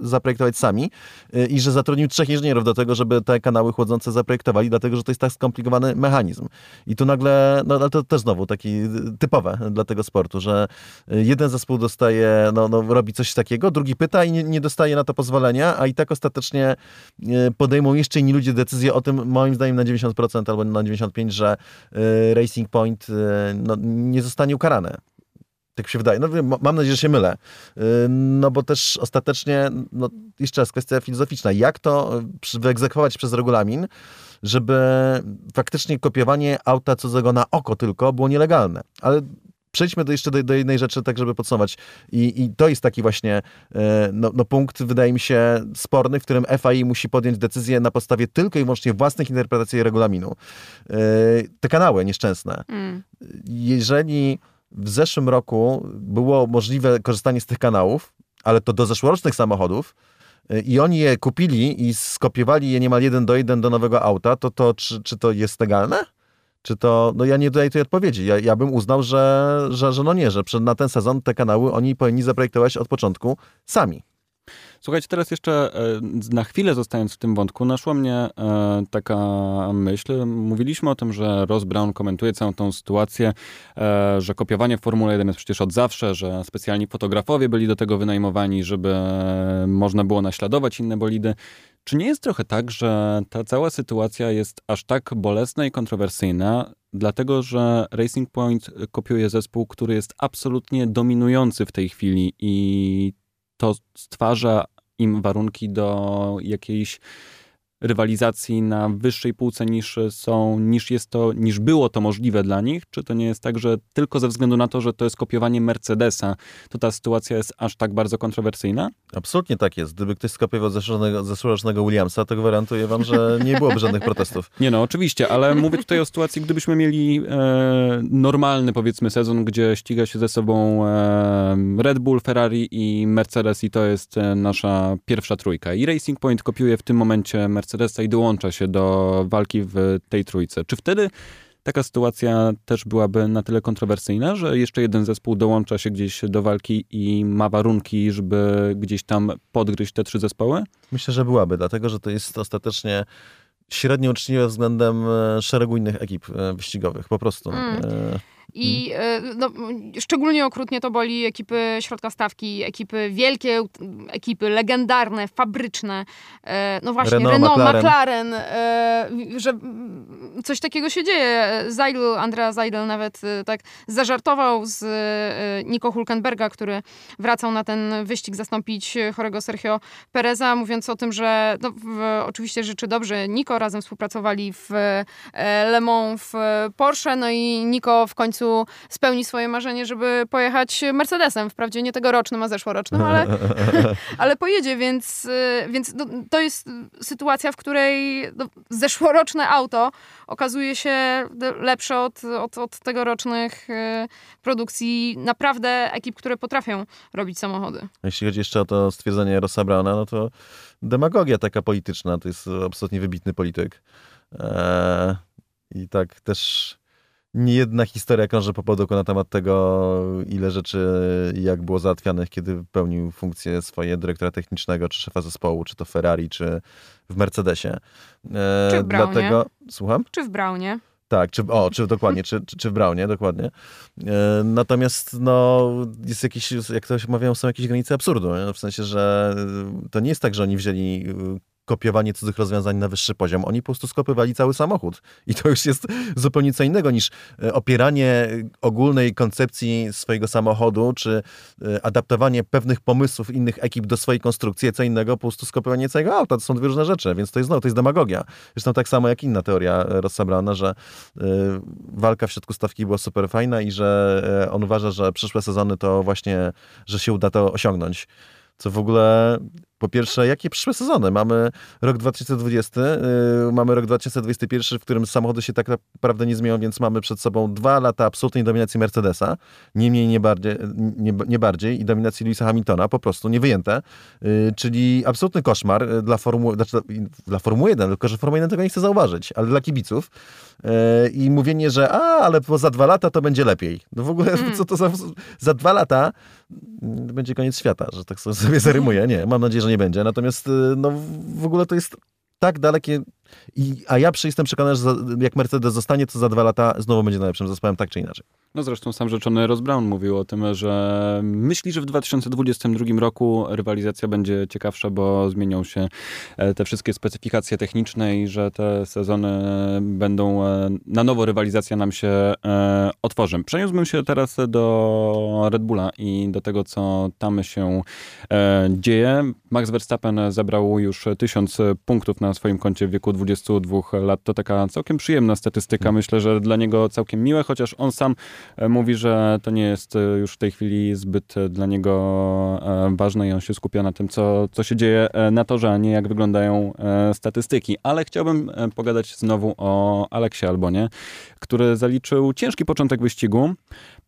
zaprojektować, sami y, i że zatrudnił trzech inżynierów do tego, żeby te kanały chłodzące zaprojektowali, dlatego że to jest tak skomplikowany mechanizm. I tu nagle, no ale to też znowu taki typowe dla tego sportu, że jeden zespół dostaje, no, no robi coś takiego, drugi pyta i nie, nie dostaje na to pozwolenia, a i tak ostatecznie e, podejmą jeszcze inni ludzie decyzję o tym, moim zdaniem na 90% albo na 95%, że e, Racing Point e, no, nie zostanie ukarane. Tak się wydaje. No, mam nadzieję, że się mylę. No bo też ostatecznie, no, jeszcze raz kwestia filozoficzna. Jak to wyegzekwować przez regulamin, żeby faktycznie kopiowanie auta cudzego na oko tylko było nielegalne. Ale przejdźmy do jeszcze do, do jednej rzeczy, tak żeby podsumować. I, i to jest taki właśnie e, no, no punkt, wydaje mi się, sporny, w którym FAI musi podjąć decyzję na podstawie tylko i wyłącznie własnych interpretacji regulaminu. E, Te kanały nieszczęsne. Mm. Jeżeli w zeszłym roku było możliwe korzystanie z tych kanałów, ale to do zeszłorocznych samochodów, i oni je kupili i skopiowali je niemal jeden do jeden do nowego auta, to, to czy, czy to jest legalne? Czy to, no ja nie daję tej odpowiedzi. Ja, ja bym uznał, że, że, że no nie, że przed, na ten sezon te kanały oni powinni zaprojektować od początku sami. Słuchajcie, teraz jeszcze e, na chwilę zostając w tym wątku, naszła mnie e, taka myśl. Mówiliśmy o tym, że Ross Brown komentuje całą tą sytuację, e, że kopiowanie w Formule 1 jest przecież od zawsze, że specjalni fotografowie byli do tego wynajmowani, żeby można było naśladować inne bolidy. Czy nie jest trochę tak, że ta cała sytuacja jest aż tak bolesna i kontrowersyjna, dlatego że Racing Point kopiuje zespół, który jest absolutnie dominujący w tej chwili i to stwarza im warunki do jakiejś rywalizacji na wyższej półce niż są, niż jest to, niż było to możliwe dla nich? Czy to nie jest tak, że tylko ze względu na to, że to jest kopiowanie Mercedesa, to ta sytuacja jest aż tak bardzo kontrowersyjna? Absolutnie tak jest. Gdyby ktoś skopiował zeszłorocznego, Williamsa, to gwarantuję wam, że nie byłoby żadnych protestów. *laughs* Nie no, oczywiście, ale mówię tutaj o sytuacji, gdybyśmy mieli e, normalny, powiedzmy, sezon, gdzie ściga się ze sobą e, Red Bull, Ferrari i Mercedes i to jest e, nasza pierwsza trójka. I Racing Point kopiuje w tym momencie Mercedesa i dołącza się do walki w tej trójce. Czy wtedy taka sytuacja też byłaby na tyle kontrowersyjna, że jeszcze jeden zespół dołącza się gdzieś do walki i ma warunki, żeby gdzieś tam podgryźć te trzy zespoły? Myślę, że byłaby, dlatego że to jest ostatecznie średnio uczciwe względem e, szeregu innych ekip e, wyścigowych, po prostu. Mm. I e, no, szczególnie okrutnie to boli ekipy środka stawki, ekipy wielkie, ekipy legendarne, fabryczne. E, no właśnie, Renault, Renault, McLaren. McLaren, e, że coś takiego się dzieje. Zeidl, Andrea Zeidl nawet tak zażartował z Nico Hulkenberga, który wracał na ten wyścig zastąpić chorego Sergio Pereza, mówiąc o tym, że no, w, oczywiście życzy dobrze Nico, razem współpracowali w Le Mans w Porsche, no i Nico w końcu spełni swoje marzenie, żeby pojechać Mercedesem. Wprawdzie nie tegorocznym, a zeszłorocznym, ale, *laughs* ale pojedzie, więc, y, więc no, to jest sytuacja, w której no, zeszłoroczne auto okazuje się lepsze od, od, od tegorocznych y, produkcji naprawdę ekip, które potrafią robić samochody. Jeśli chodzi jeszcze o to stwierdzenie Rossa Brauna, no to demagogia taka polityczna, to jest absolutnie wybitny polityk. Eee, I tak też nie jedna historia krąży po podoku na temat tego, ile rzeczy jak było załatwianych, kiedy pełnił funkcję swoje dyrektora technicznego, czy szefa zespołu, czy to Ferrari, czy w Mercedesie. Eee, Czy w Braunie. Dlatego, słucham? Czy w Braunie? Tak, czy, o, czy dokładnie, czy, czy, czy w Braunie, dokładnie. E, natomiast no, jest jakiś, jak to się mawiają, są jakieś granice absurdu, nie? w sensie, że to nie jest tak, że oni wzięli kopiowanie cudzych rozwiązań na wyższy poziom. Oni po prostu skopywali cały samochód. I to już jest *laughs* zupełnie co innego niż e, opieranie ogólnej koncepcji swojego samochodu, czy e, adaptowanie pewnych pomysłów innych ekip do swojej konstrukcji, co innego po prostu skopiowanie całego auta. To są dwie różne rzeczy, więc to jest, no, to jest demagogia. Zresztą tak samo jak inna teoria Rossa Brauna, że walka w środku stawki była super fajna i że e, on uważa, że przyszłe sezony to właśnie, że się uda to osiągnąć. Co w ogóle, po pierwsze, jakie przyszłe sezony? Mamy rok 2020, yy, mamy rok 2021, w którym samochody się tak naprawdę nie zmienią, więc mamy przed sobą dwa lata absolutnej dominacji Mercedesa, nie mniej, nie bardziej, nie, nie bardziej i dominacji Louisa Hamiltona, po prostu niewyjęte, yy, czyli absolutny koszmar yy, dla Formuły, znaczy dla Formuły 1, tylko że Formuła 1 tego nie chce zauważyć, ale dla kibiców. Yy, I mówienie, że a, ale za dwa lata to będzie lepiej. No w ogóle, co to za, za dwa lata mm, będzie koniec świata, że tak *laughs* sobie zarymuję. Nie, mam nadzieję, że nie będzie. Natomiast y, no, w ogóle to jest tak dalekie. I, a ja jestem przekonany, że jak Mercedes zostanie, to za dwa lata znowu będzie najlepszym zespołem, tak czy inaczej. No zresztą sam rzeczony Ross Brown mówił o tym, że myśli, że w 2022 roku rywalizacja będzie ciekawsza, bo zmienią się e, te wszystkie specyfikacje techniczne i że te sezony będą e, na nowo rywalizacja nam się e, otworzy. Przeniósłbym się teraz do Red Bulla i do tego, co tam się dzieje. Max Verstappen zebrał już tysiąc punktów na swoim koncie w wieku 22 lat. To taka całkiem przyjemna statystyka. Myślę, że dla niego całkiem miłe, chociaż on sam e, mówi, że to nie jest e, już w tej chwili zbyt e, dla niego ważne i on się skupia na tym, co, co się dzieje na torze, a nie jak wyglądają statystyki. Ale chciałbym pogadać znowu o Aleksie Albonie, który zaliczył ciężki początek wyścigu.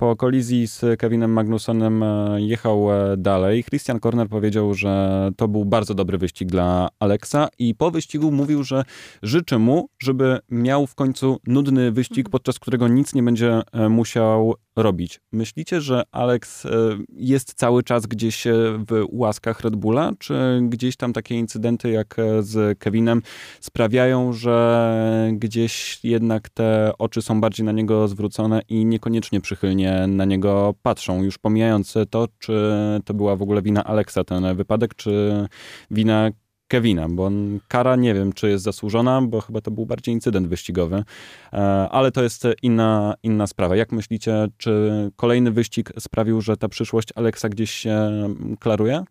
Po kolizji z Kevinem Magnusonem e, jechał e, dalej. Christian Korner powiedział, że to był bardzo dobry wyścig dla Alexa i po wyścigu mówił, że życzy mu, żeby miał w końcu nudny wyścig, podczas którego nic nie będzie e, musiał robić. Myślicie, że Alex jest cały czas gdzieś w łaskach Red Bulla, czy gdzieś tam takie incydenty jak z Kevinem sprawiają, że gdzieś jednak te oczy są bardziej na niego zwrócone i niekoniecznie przychylnie na niego patrzą, już pomijając to, czy to była w ogóle wina Alexa ten wypadek, czy wina Kevina, bo kara nie wiem, czy jest zasłużona, bo chyba to był bardziej incydent wyścigowy, E, ale to jest inna, inna sprawa. Jak myślicie, czy kolejny wyścig sprawił, że ta przyszłość Alexa gdzieś się klaruje?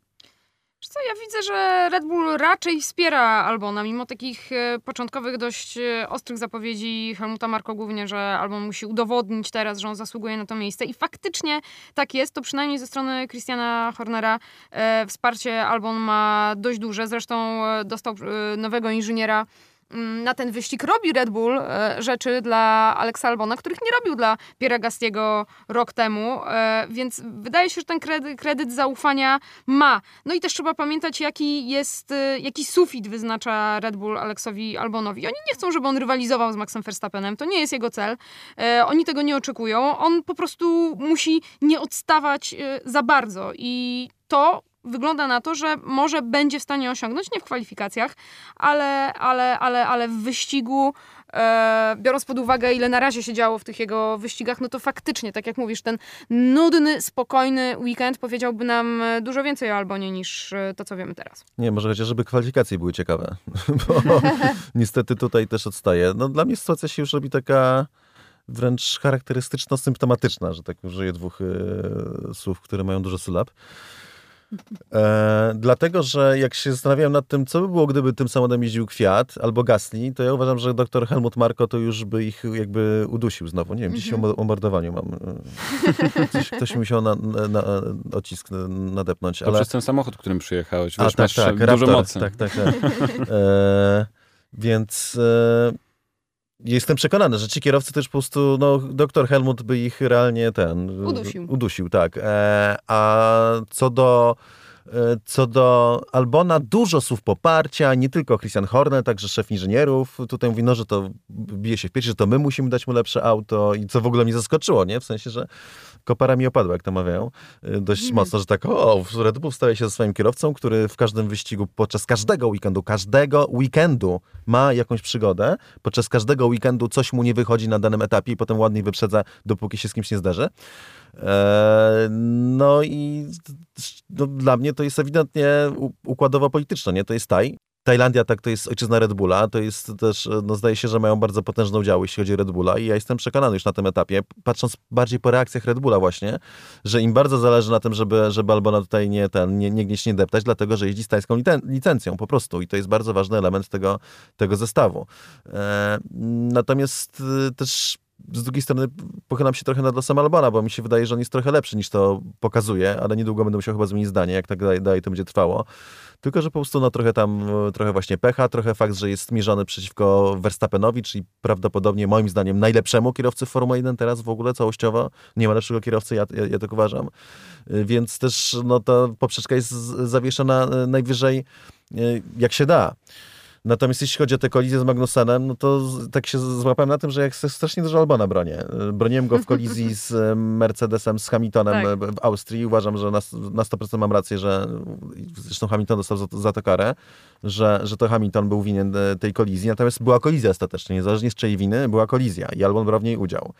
Co, ja widzę, że Red Bull raczej wspiera Albona, mimo takich e, początkowych dość e, ostrych zapowiedzi Helmuta Marko głównie, że Albon musi udowodnić teraz, że on zasługuje na to miejsce. I faktycznie tak jest, to przynajmniej ze strony Christiana Hornera e, wsparcie Albon ma dość duże, zresztą dostał nowego inżyniera na ten wyścig robi Red Bull e, rzeczy dla Alexa Albona, których nie robił dla Pierre Gastiego rok temu, e, więc wydaje się, że ten kredyt, kredyt zaufania ma. No i też trzeba pamiętać, jaki jest, e, jaki sufit wyznacza Red Bull Alexowi Albonowi. Oni nie chcą, żeby on rywalizował z Maxem Verstappenem, to nie jest jego cel. Oni tego nie oczekują. On po prostu musi nie odstawać za bardzo i to wygląda na to, że może będzie w stanie osiągnąć, nie w kwalifikacjach, ale, ale, ale, ale w wyścigu e, biorąc pod uwagę, ile na razie się działo w tych jego wyścigach, no to faktycznie, tak jak mówisz, ten nudny, spokojny weekend powiedziałby nam dużo więcej o Albonie niż e, to, co wiemy teraz. Nie, może chociażby kwalifikacje były ciekawe, *laughs* bo niestety tutaj też odstaje. No dla mnie sytuacja się już robi taka wręcz charakterystyczno-symptomatyczna, że tak użyję dwóch e, słów, które mają dużo sylab. E, dlatego, że jak się zastanawiałem nad tym, co by było, gdyby tym samochodem jeździł Kwiat albo Gasly, to ja uważam, że doktor Helmut Marko to już by ich jakby udusił znowu. Nie wiem, gdzieś Mhm. o mordowaniu mam. e, Coś, ktoś mi musiał na, na, na odcisk nadepnąć. To ale... przez ten samochód, którym przyjechałeś. A, Wiesz, tak, masz tak, dużo Raptor, mocy. Tak, tak, tak. e, więc e, jestem przekonany, że ci kierowcy też po prostu, no, doktor Helmut by ich realnie ten... Udusił. Udusił, tak. E, a co do co do Albona, dużo słów poparcia, nie tylko Christian Horner, także szef inżynierów. Tutaj mówi, no, że to bije się w piersi, że to my musimy dać mu lepsze auto i co w ogóle mnie zaskoczyło, nie? W sensie, że kopara mi opadła, jak to mawiają, y, dość Mhm. mocno, że tak, o, Red Bull staje się ze swoim kierowcą, który w każdym wyścigu, podczas każdego weekendu, każdego weekendu ma jakąś przygodę, podczas każdego weekendu coś mu nie wychodzi na danym etapie i potem ładnie wyprzedza, dopóki się z kimś nie zderzy. E, No i no, dla mnie to jest ewidentnie u- układowo-polityczne, nie? To jest taj. Tajlandia tak to jest ojczyzna Red Bulla, to jest też, no zdaje się, że mają bardzo potężne udziały, jeśli chodzi o Red Bulla i ja jestem przekonany już na tym etapie, patrząc bardziej po reakcjach Red Bulla właśnie, że im bardzo zależy na tym, żeby, żeby Albona tutaj nie, ten, nie, nie gnieść, nie deptać, dlatego, że jeździ z tajską licen- licencją po prostu i to jest bardzo ważny element tego, tego zestawu. E, natomiast y, też z drugiej strony pochylam się trochę nad losem Albona, bo mi się wydaje, że on jest trochę lepszy niż to pokazuje, ale niedługo będę musiał chyba zmienić zdanie, jak tak dalej, to będzie trwało. Tylko, że po prostu no, trochę tam, trochę właśnie pecha, trochę fakt, że jest mierzony przeciwko Verstappenowi, czyli prawdopodobnie moim zdaniem najlepszemu kierowcy Formuły 1 teraz w ogóle całościowo. Nie ma lepszego kierowcy, ja, ja, ja tak uważam. Więc też no, ta poprzeczka jest zawieszona e, najwyżej e, jak się da. Natomiast jeśli chodzi o tę kolizję z Magnusenem, no to tak się złapałem na tym, że jak strasznie dużo Albana bronię. E, Broniłem go w kolizji z e, Mercedesem, z Hamiltonem Tak. e, w Austrii. Uważam, że na, s- na 100% mam rację, że zresztą Hamilton dostał za, za to karę, że, że to Hamilton był winien tej kolizji. Natomiast była kolizja ostatecznie, niezależnie z czyjej winy, była kolizja i Albon brał w niej udział.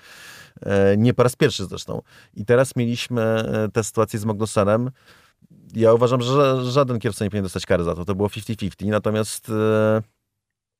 Nie po raz pierwszy zresztą. I teraz mieliśmy tę sytuację z Magnusenem. Ja uważam, że ża- żaden kierowca nie powinien dostać kary za to. To było 50-50. Natomiast e,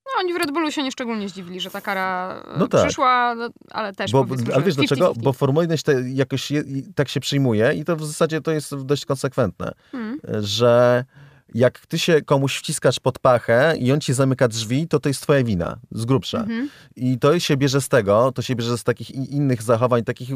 No, oni w Red Bullu się nieszczególnie zdziwili, że ta kara e, No tak. przyszła, no, ale też Bo, powiedzmy, ale wiesz dlaczego? 50-50. Bo Formuła 1 się te, jakoś je, tak się przyjmuje i to w zasadzie to jest dość konsekwentne, Hmm. że jak ty się komuś wciskasz pod pachę i on ci zamyka drzwi, to to jest twoja wina, z grubsza. Mhm. I to się bierze z tego, to się bierze z takich innych zachowań, takich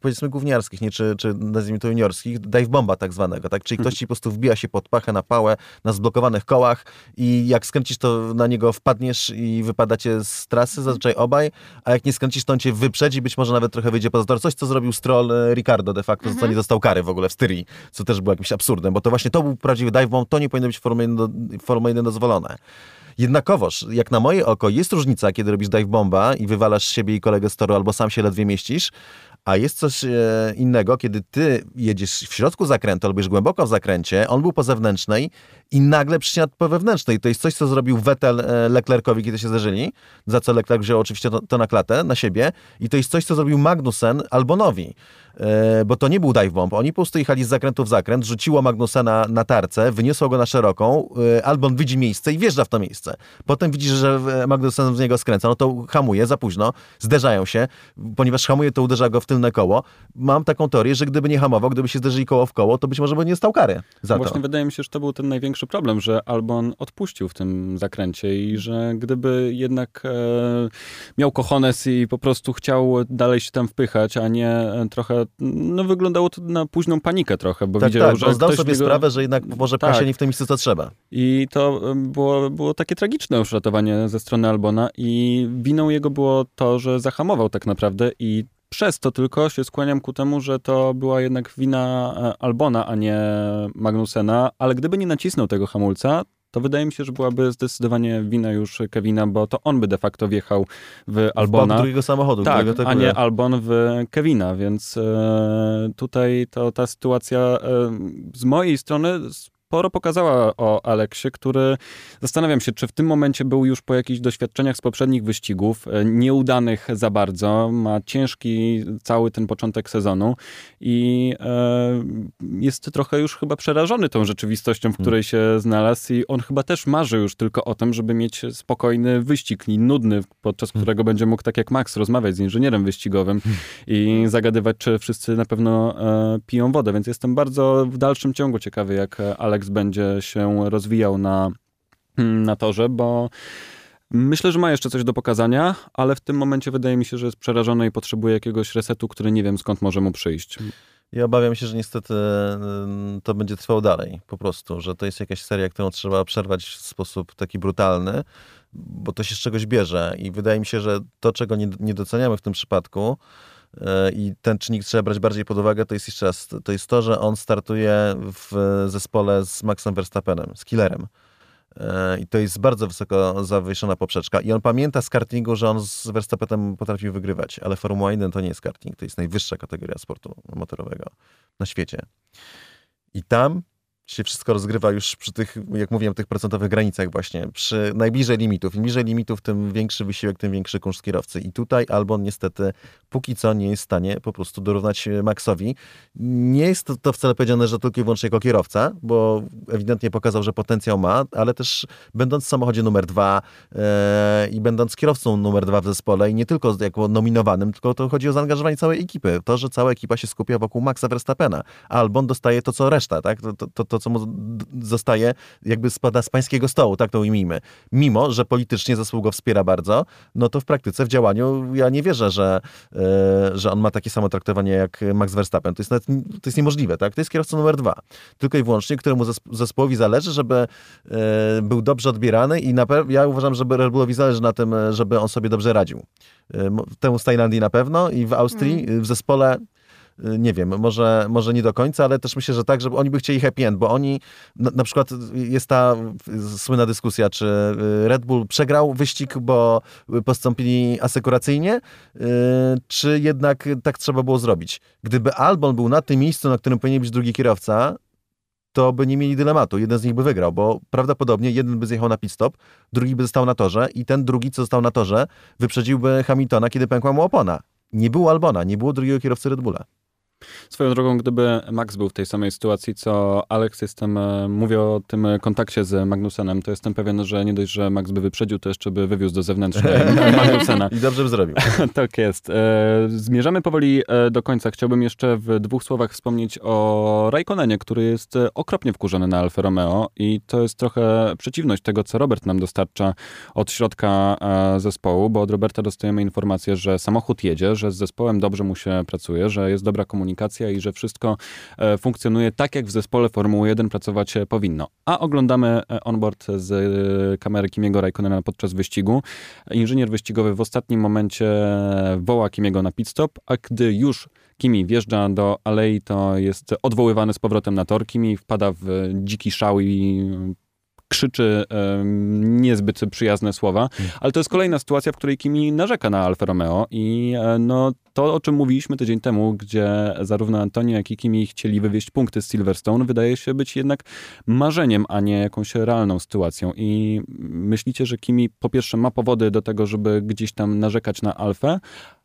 powiedzmy gówniarskich, nie? Czy, czy nazwijmy to juniorskich, dive bomba tak zwanego, tak? Czyli ktoś ci po prostu wbija się pod pachę na pałę, na zblokowanych kołach i jak skręcisz, to na niego wpadniesz i wypadacie z trasy, zazwyczaj obaj, a jak nie skręcisz, to on cię wyprzedzi, być może nawet trochę wyjdzie poza tor. Coś, co zrobił Stroll e, Ricardo de facto, za co nie dostał kary w ogóle w Styrii, co też było jakimś absurdem, bo to właśnie to był prawdziwy dive bomb, to nie powinno być w Formule 1, do, w Formule 1 dozwolone. Jednakowoż, jak na moje oko, jest różnica, kiedy robisz dive bomba i wywalasz siebie i kolegę z toru, albo sam się ledwie mieścisz, a jest coś e, innego, kiedy ty jedziesz w środku zakrętu, albo już głęboko w zakręcie, on był po zewnętrznej i nagle przycina po wewnętrznej. To jest coś, co zrobił Vettel e, Leclercowi, kiedy się zderzyli, za co Leclerc wziął oczywiście to, to na klatę, na siebie. I to jest coś, co zrobił Magnussen Albonowi. E, bo to nie był dive bomb. Oni po prostu jechali z zakrętu w zakręt, rzuciło Magnusena na tarce, wyniosło go na szeroką, e, Albon widzi miejsce i wjeżdża w to miejsce. Potem widzi, że e, Magnussen z niego skręca, no to hamuje za późno, zderzają się, ponieważ hamuje, to uderza go w tylne koło. Mam taką teorię, że gdyby nie hamował, gdyby się zderzyli koło w koło, to być może by nie stał kary za to. Właśnie wydaje mi się, że to był ten największy problem, że Albon odpuścił w tym zakręcie i że gdyby jednak e, miał kochones i po prostu chciał dalej się tam wpychać, a nie trochę, no wyglądało to na późną panikę trochę, bo Tak, widział, tak, że bo zdał sobie sprawę, że jednak może Tak. nie w tym miejscu, co trzeba. I to było, było takie tragiczne już ratowanie ze strony Albona i winą jego było to, że zahamował tak naprawdę i przez to tylko się skłaniam ku temu, że to była jednak wina e, Albona, a nie Magnusena, ale gdyby nie nacisnął tego hamulca, to wydaje mi się, że byłaby zdecydowanie wina już Kevina, bo to on by de facto wjechał w W Albona. drugiego samochodu, Tak, a nie Albon w Kevina, więc e, tutaj to ta sytuacja e, z mojej strony sporo pokazała o Aleksie, który zastanawiam się, czy w tym momencie był już po jakichś doświadczeniach z poprzednich wyścigów, e, nieudanych za bardzo, ma ciężki cały ten początek sezonu i e, jest trochę już chyba przerażony tą rzeczywistością, w Hmm. której się znalazł i on chyba też marzy już tylko o tym, żeby mieć spokojny wyścig, i nudny, podczas Hmm. którego będzie mógł tak jak Max rozmawiać z inżynierem wyścigowym i zagadywać, czy wszyscy na pewno e, piją wodę, więc jestem bardzo w dalszym ciągu ciekawy, jak e, Alex będzie się rozwijał na, mm, na torze, bo myślę, że ma jeszcze coś do pokazania, ale w tym momencie wydaje mi się, że jest przerażony i potrzebuje jakiegoś resetu, który nie wiem skąd może mu przyjść. Ja obawiam się, że niestety ym, to będzie trwało dalej, po prostu, że to jest jakaś seria, którą trzeba przerwać w sposób taki brutalny, bo to się z czegoś bierze i wydaje mi się, że to, czego nie, doceniamy w tym przypadku i ten czynnik trzeba brać bardziej pod uwagę, to jest jeszcze raz, to jest to, że on startuje w zespole z Maxem Verstappenem, z Killerem. Yy, I to jest bardzo wysoko zawieszona poprzeczka. I on pamięta z kartingu, że on z Verstappenem potrafił wygrywać, ale Formuła 1 to nie jest karting, to jest najwyższa kategoria sportu motorowego na świecie. I tam się wszystko rozgrywa już przy tych, jak mówiłem, tych procentowych granicach właśnie, przy najbliżej limitów. Im bliżej limitów, tym większy wysiłek, tym większy kunszt kierowcy. I tutaj Albon niestety póki co nie jest w stanie po prostu dorównać Maxowi. Nie jest to, to wcale powiedziane, że tylko i wyłącznie jako kierowca, bo ewidentnie pokazał, że potencjał ma, ale też będąc w samochodzie numer dwa e, i będąc kierowcą numer dwa w zespole i nie tylko jako nominowanym, tylko to chodzi o zaangażowanie całej ekipy. To, że cała ekipa się skupia wokół Maxa Verstappena. Albon dostaje to, co reszta, tak? To, to, to co mu zostaje, jakby spada z pańskiego stołu, tak to ujmijmy. Mimo, że politycznie zespół go wspiera bardzo, no to w praktyce, w działaniu ja nie wierzę, że, e, że on ma takie samo traktowanie jak Max Verstappen. To jest, nawet, to jest niemożliwe, tak? To jest kierowca numer dwa. Tylko i wyłącznie, któremu zesp- zespołowi zależy, żeby e, był dobrze odbierany i na ja uważam, że Red Bullowi zależy na tym, e, żeby on sobie dobrze radził. Mo- Temu z Tajlandii na pewno i w Austrii, w zespole nie wiem, może, może nie do końca, ale też myślę, że tak, żeby oni by chcieli happy end, bo oni, na, na przykład jest ta y, słynna dyskusja, czy y, Red Bull przegrał wyścig, bo postąpili asekuracyjnie, y, czy jednak tak trzeba było zrobić. Gdyby Albon był na tym miejscu, na którym powinien być drugi kierowca, to by nie mieli dylematu. Jeden z nich by wygrał, bo prawdopodobnie jeden by zjechał na pit stop, drugi by został na torze i ten drugi, co został na torze, wyprzedziłby Hamiltona, kiedy pękła mu opona. Nie było Albona, nie było drugiego kierowcy Red Bulla. Swoją drogą, gdyby Max był w tej samej sytuacji, co Alex, jestem, e, mówię o tym e, kontakcie z Magnusenem, to jestem pewien, że nie dość, że Max by wyprzedził, to jeszcze by wywiózł do zewnętrznej *laughs* Magnusena. I dobrze by zrobił. *laughs* tak jest. E, zmierzamy powoli do końca. Chciałbym jeszcze w dwóch słowach wspomnieć o Raikkonenie, który jest okropnie wkurzony na Alfa Romeo i to jest trochę przeciwność tego, co Robert nam dostarcza od środka zespołu, bo od Roberta dostajemy informację, że samochód jedzie, że z zespołem dobrze mu się pracuje, że jest dobra komunikacja i że wszystko e, funkcjonuje tak, jak w zespole Formuły 1 pracować e, powinno. A oglądamy e, onboard z e, kamery Kimiego Raikkonena podczas wyścigu. Inżynier wyścigowy w ostatnim momencie woła Kimiego na pit stop, a gdy już Kimi wjeżdża do alei, to jest odwoływany z powrotem na tor. Kimi wpada w dziki szał i krzyczy em, niezbyt przyjazne słowa, ale to jest kolejna sytuacja, w której Kimi narzeka na Alfa Romeo i e, no, to, o czym mówiliśmy tydzień temu, gdzie zarówno Antonio, jak i Kimi chcieli wywieźć punkty z Silverstone, wydaje się być jednak marzeniem, a nie jakąś realną sytuacją. I myślicie, że Kimi po pierwsze ma powody do tego, żeby gdzieś tam narzekać na Alfę,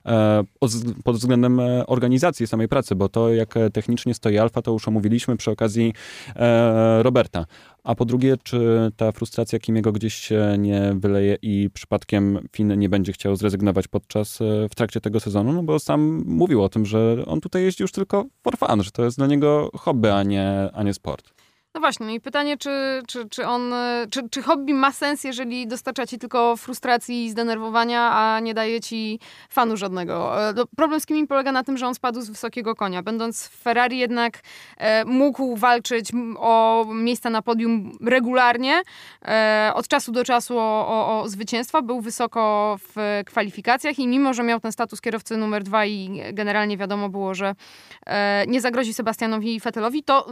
e, pod wz- pod względem e, organizacji samej pracy, bo to jak e, technicznie stoi Alfa, to już omówiliśmy przy okazji e, Roberta. A po drugie, czy ta frustracja Kimiego gdzieś się nie wyleje i przypadkiem Finn nie będzie chciał zrezygnować podczas, w trakcie tego sezonu? No bo sam mówił o tym, że on tutaj jeździ już tylko for fun, że to jest dla niego hobby, a nie, a nie sport. No właśnie, no i pytanie, czy, czy, czy on, e, czy, czy hobby ma sens, jeżeli dostarcza ci tylko frustracji i zdenerwowania, a nie daje ci fanu żadnego. E, no, problem z Kimi polega na tym, że on spadł z wysokiego konia. Będąc w Ferrari jednak e, mógł walczyć o miejsca na podium regularnie, e, od czasu do czasu o, o, o zwycięstwa, był wysoko w kwalifikacjach i mimo, że miał ten status kierowcy numer dwa i generalnie wiadomo było, że e, nie zagrozi Sebastianowi Vettelowi, to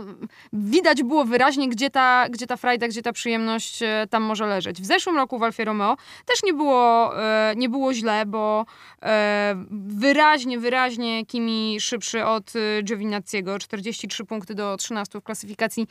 widać było wyraźnie, gdzie ta, gdzie ta frajda, gdzie ta przyjemność e, tam może leżeć. W zeszłym roku w Alfie Romeo też nie było, e, nie było źle, bo e, wyraźnie, wyraźnie Kimi szybszy od Giovinazziego, 43 punkty do 13 w klasyfikacji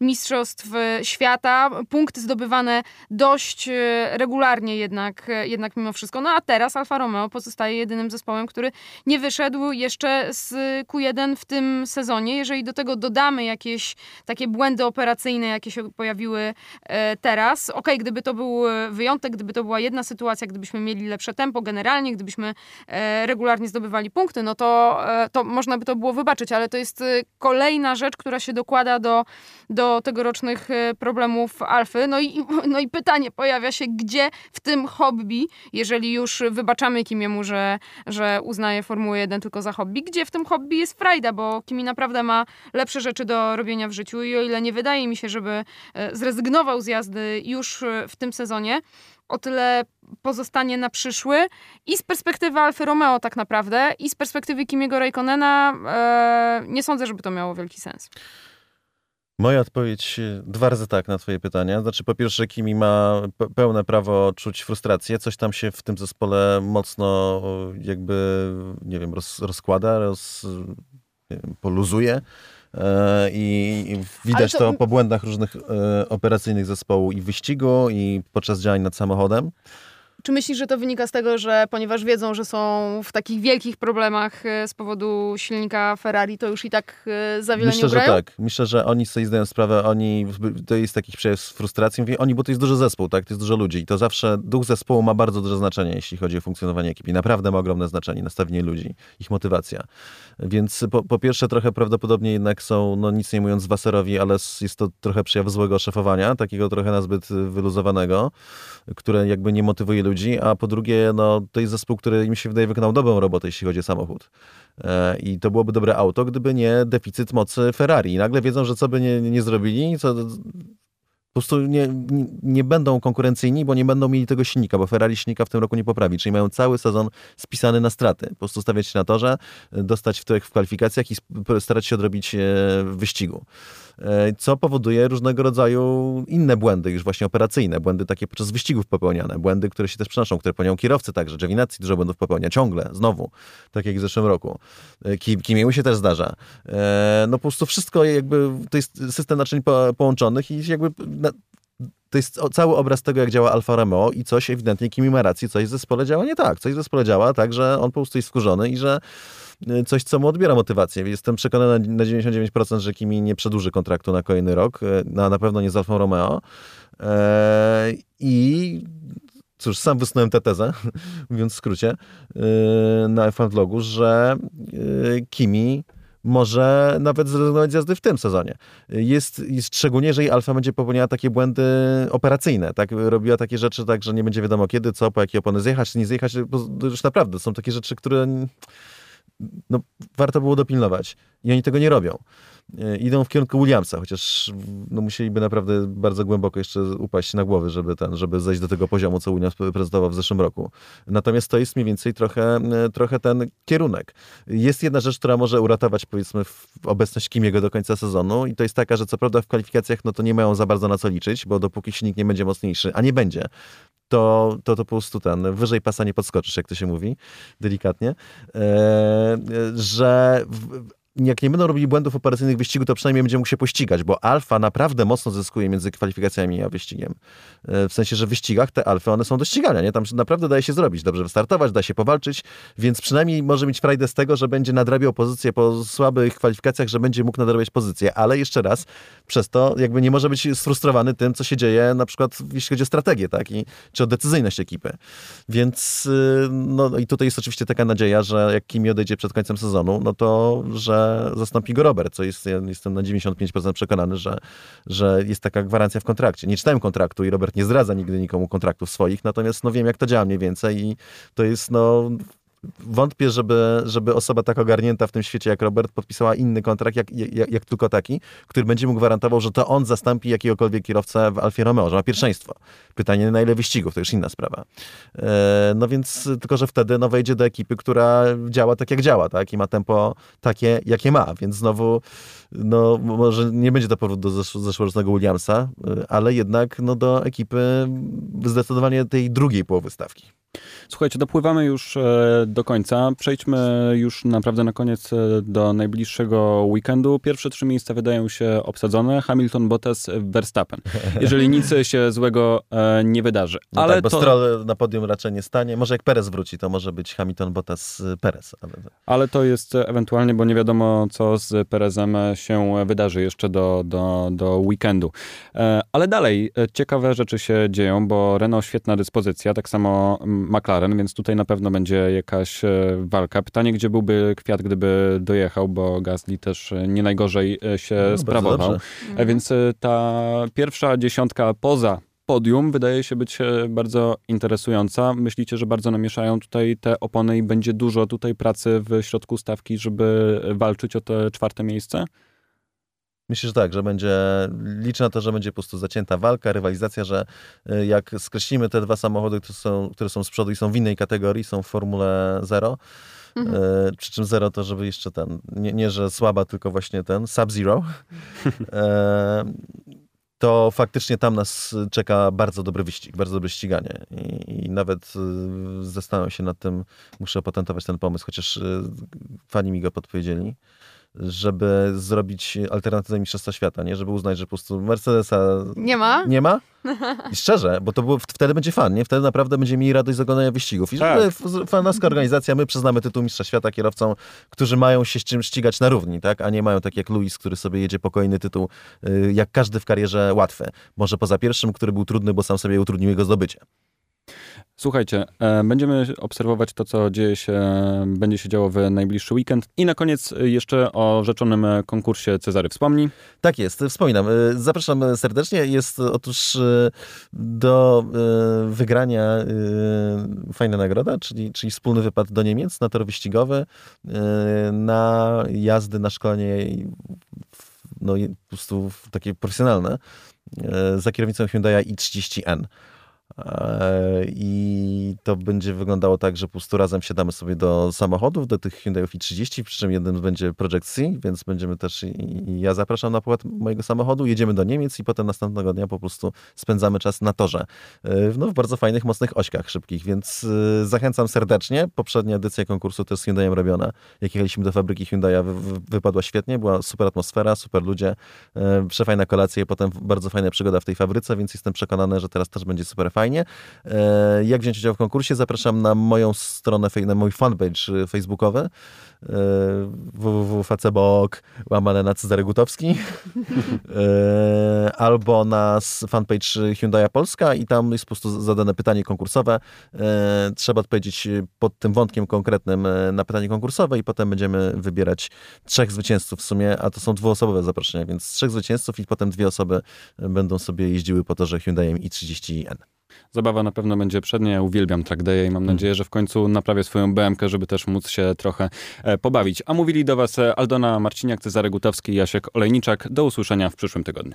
Mistrzostw Świata. Punkty zdobywane dość regularnie jednak, jednak mimo wszystko. No a teraz Alfa Romeo pozostaje jedynym zespołem, który nie wyszedł jeszcze z Q1 w tym sezonie. Jeżeli do tego dodamy jakieś takie błędy operacyjne, jakie się pojawiły e, teraz, okej, gdyby to był e, wyjątek, gdyby to była jedna sytuacja, gdybyśmy mieli lepsze tempo generalnie, gdybyśmy e, regularnie zdobywali punkty, no to, to można by to było wybaczyć, ale to jest kolejna rzecz, która się dokłada do, do tegorocznych e, problemów Alfy. No i, no i pytanie pojawia się, gdzie w tym hobby, jeżeli już wybaczamy Kimiemu, że, że uznaje Formułę 1 tylko za hobby, gdzie w tym hobby jest frajda, bo Kimi naprawdę ma lepsze rzeczy do robienia w życiu i o ile nie wydaje mi się, żeby e, zrezygnował z jazdy już e, w tym sezonie, o tyle pozostanie na przyszły i z perspektywy Alfy Romeo tak naprawdę i z perspektywy Kimiego Raikkonena e, nie sądzę, żeby to miało wielki sens. Moja odpowiedź e, dwa razy tak na twoje pytania. Znaczy po pierwsze Kimi ma pe- pełne prawo czuć frustrację. Coś tam się w tym zespole mocno e, jakby, nie wiem, roz, rozkłada, roz, wiem, poluzuje. E, I widać to- to... po błędach różnych operacyjnych zespołu i wyścigu, i podczas działań nad samochodem. Czy myślisz, że to wynika z tego, że ponieważ wiedzą, że są w takich wielkich problemach e, z powodu silnika Ferrari, to już i tak e, za wiele Myślę, nie że ugrają? tak. Myślę, że oni sobie zdają sprawę, oni, to jest taki przejaw frustracji. Mówię, oni, bo to jest duży zespół, tak? To jest dużo ludzi. I to zawsze duch zespołu ma bardzo duże znaczenie, jeśli chodzi o funkcjonowanie ekipy. Naprawdę ma ogromne znaczenie, nastawienie ludzi, ich motywacja. Więc po, po pierwsze trochę prawdopodobnie jednak są, no nic nie mówiąc Wasserowi, ale jest to trochę przejaw złego szefowania, takiego trochę nazbyt wyluzowanego, które jakby nie motywuje ludzi, a po drugie, no to jest zespół, który im się wydaje wykonał dobrą robotę, jeśli chodzi o samochód. E, I to byłoby dobre auto, gdyby nie deficyt mocy Ferrari. I nagle wiedzą, że co by nie, nie zrobili, co, po prostu nie, nie, nie będą konkurencyjni, bo nie będą mieli tego silnika, bo Ferrari silnika w tym roku nie poprawi. Czyli mają cały sezon spisany na straty. Po prostu stawiać się na torze, dostać w tyłek w kwalifikacjach i starać się odrobić e, wyścigu. E, Co powoduje różnego rodzaju inne błędy, już właśnie operacyjne, błędy takie podczas wyścigów popełniane, błędy, które się też przenoszą, które popełniają kierowcy także, Giovinazzi dużo błędów popełnia, ciągle, znowu, tak jak w zeszłym roku. E, Kim, Kimiemu się też zdarza. E, No po prostu wszystko jakby, to jest system naczyń po, połączonych i jakby na, to jest cały obraz tego, jak działa Alfa Romeo i coś ewidentnie Kimi ma rację, coś w zespole działa nie tak. Coś w zespole działa tak, że on po prostu jest skurzony i że coś, co mu odbiera motywację. Jestem przekonany na 99%, że Kimi nie przedłuży kontraktu na kolejny rok, y, na, na pewno nie z Alfą Romeo. E, I cóż, sam wysunąłem tę tezę, *laughs* mówiąc w skrócie, y, na F1 Vlogu, że y, Kimi może nawet zrezygnować z jazdy w tym sezonie. Jest, jest szczególnie, jeżeli Alfa będzie popełniała takie błędy operacyjne, tak, robiła takie rzeczy tak, że nie będzie wiadomo kiedy, co, po jakie opony zjechać, nie zjechać, bo już naprawdę są takie rzeczy, które no, warto było dopilnować i oni tego nie robią. E, Idą w kierunku Williamsa, chociaż no, musieliby naprawdę bardzo głęboko jeszcze upaść na głowy, żeby, ten, żeby zejść do tego poziomu, co Williams prezentował w zeszłym roku. Natomiast to jest mniej więcej trochę, e, trochę ten kierunek. Jest jedna rzecz, która może uratować powiedzmy obecność Kimiego do końca sezonu i to jest taka, że co prawda w kwalifikacjach no to nie mają za bardzo na co liczyć, bo dopóki silnik nie będzie mocniejszy, a nie będzie, to, to, to po prostu ten, wyżej pasa nie podskoczysz, jak to się mówi, delikatnie, e, e, że w, jak nie będą robili błędów operacyjnych wyścigu, to przynajmniej będzie mógł się pościgać, bo alfa naprawdę mocno zyskuje między kwalifikacjami a wyścigiem. E, W sensie, że w wyścigach te alfy, one są do ścigania, nie? Tam naprawdę daje się zrobić, dobrze wystartować, da się powalczyć, więc przynajmniej może mieć frajdę z tego, że będzie nadrabiał pozycję po słabych kwalifikacjach, że będzie mógł nadrabiać pozycję, ale jeszcze raz, przez to jakby nie może być sfrustrowany tym, co się dzieje na przykład jeśli chodzi o strategię, tak? I, czy o decyzyjność ekipy. Więc y, no i tutaj jest oczywiście taka nadzieja, że jak Kimi odejdzie przed końcem sezonu, no to, że zastąpi go Robert, co jest, ja jestem na 95% przekonany, że, że jest taka gwarancja w kontrakcie. Nie czytałem kontraktu i Robert nie zdradza nigdy nikomu kontraktów swoich, natomiast no wiem, jak to działa mniej więcej i to jest no wątpię, żeby, żeby osoba tak ogarnięta w tym świecie jak Robert podpisała inny kontrakt, jak, jak, jak tylko taki, który będzie mu gwarantował, że to on zastąpi jakiegokolwiek kierowcę w Alfie Romeo, że ma pierwszeństwo. Pytanie, na ile wyścigów, to już inna sprawa. E, no więc, tylko że wtedy no, wejdzie do ekipy, która działa tak, jak działa, tak? I ma tempo takie, jakie ma, więc znowu, no może nie będzie to powrót do zesz zeszłorocznego Williamsa, y, ale jednak no, do ekipy zdecydowanie tej drugiej połowy stawki. Słuchajcie, dopływamy już e, do końca. Przejdźmy już naprawdę na koniec e, do najbliższego weekendu. Pierwsze trzy miejsca wydają się obsadzone. Hamilton, Bottas, Verstappen. Jeżeli nic się złego e, nie wydarzy. No ale tak, bo to, Stroll na podium raczej nie stanie. Może jak Perez wróci, to może być Hamilton, Bottas, Perez. Ale... ale to jest ewentualnie, bo nie wiadomo, co z Perezem się wydarzy jeszcze do, do, do weekendu. Ale dalej, ciekawe rzeczy się dzieją, bo Renault świetna dyspozycja, tak samo McLaren, więc tutaj na pewno będzie jakaś e, walka. Pytanie, gdzie byłby Kwiat, gdyby dojechał, bo Gasly też e, nie najgorzej e, się No, sprawował. E, Więc ta pierwsza dziesiątka poza podium wydaje się być bardzo interesująca. Myślicie, że bardzo namieszają tutaj te opony i będzie dużo tutaj pracy w środku stawki, żeby walczyć o te czwarte miejsce? Myślę, że tak, że będzie, liczę na to, że będzie po prostu zacięta walka, rywalizacja, że y, jak skreślimy te dwa samochody, które są, które są z przodu i są w innej kategorii, są w Formule 0, Mhm. y, przy czym 0 to żeby jeszcze ten, nie, nie że słaba, tylko właśnie ten, Sub-Zero, e, *laughs* to faktycznie tam nas czeka bardzo dobry wyścig, bardzo dobre ściganie. I, i nawet y, zastanawiam się nad tym, muszę opatentować ten pomysł, chociaż y, fani mi go podpowiedzieli, żeby zrobić alternatywę Mistrzostwa Świata, nie? Żeby uznać, że po prostu Mercedesa Nie ma? nie ma. *laughs* I szczerze, bo to było, wtedy będzie fan, nie? Wtedy naprawdę będziemy mieli radość z oglądania wyścigów. I Tak. fanowska organizacja, my przyznamy tytuł Mistrza Świata kierowcom, którzy mają się z czym ścigać na równi, tak? A nie mają tak jak Luis, który sobie jedzie po kolejny tytuł, y, jak każdy w karierze łatwy. Może poza pierwszym, który był trudny, bo sam sobie utrudnił jego zdobycie. Słuchajcie, e, będziemy obserwować to, co dzieje się, będzie się działo w najbliższy weekend. I na koniec e, jeszcze o rzeczonym e, konkursie Cezary wspomnij. Tak jest, wspominam. Y, Zapraszam serdecznie. Jest otóż y, do wygrania fajna nagroda, czyli, czyli wspólny wypad do Niemiec na tor wyścigowy, na jazdy, na szkolenie no, po prostu takie profesjonalne za kierownicą Hyundai i30N. E, I to będzie wyglądało tak, że po prostu razem siadamy sobie do samochodów, do tych Hyundai i30, przy czym jednym będzie Project C, więc będziemy też, ja zapraszam na pokład mojego samochodu, jedziemy do Niemiec i potem następnego dnia po prostu spędzamy czas na torze. E, No, w bardzo fajnych, mocnych ośkach szybkich, więc e, zachęcam serdecznie. Poprzednia edycja konkursu też z Hyundaiem robiona. Jak jechaliśmy do fabryki Hyundai'a, wy, wy, wypadła świetnie, była super atmosfera, super ludzie, przefajna kolacja i potem bardzo fajna przygoda w tej fabryce, więc jestem przekonany, że teraz też będzie super fajnie. E, Jak wziąć udział w konkursie? Zapraszam na moją stronę, na mój fanpage e, facebookowy e, www.facebook łamane na Cezary Gutowski *laughs* albo na fanpage Hyundai Polska i tam jest po prostu zadane pytanie konkursowe. Trzeba odpowiedzieć pod tym wątkiem konkretnym na pytanie konkursowe i potem będziemy wybierać trzech zwycięzców w sumie, a to są dwuosobowe zaproszenia, więc trzech zwycięzców i potem dwie osoby będą sobie jeździły po torze Hyundai i30N. Zabawa na pewno będzie przednia. Ja uwielbiam track day'e i mam nadzieję, że w końcu naprawię swoją BMK, żeby też móc się trochę e, pobawić. A mówili do Was e, Aldona Marciniak, Cezary Gutowski i Jasiek Olejniczak. Do usłyszenia w przyszłym tygodniu.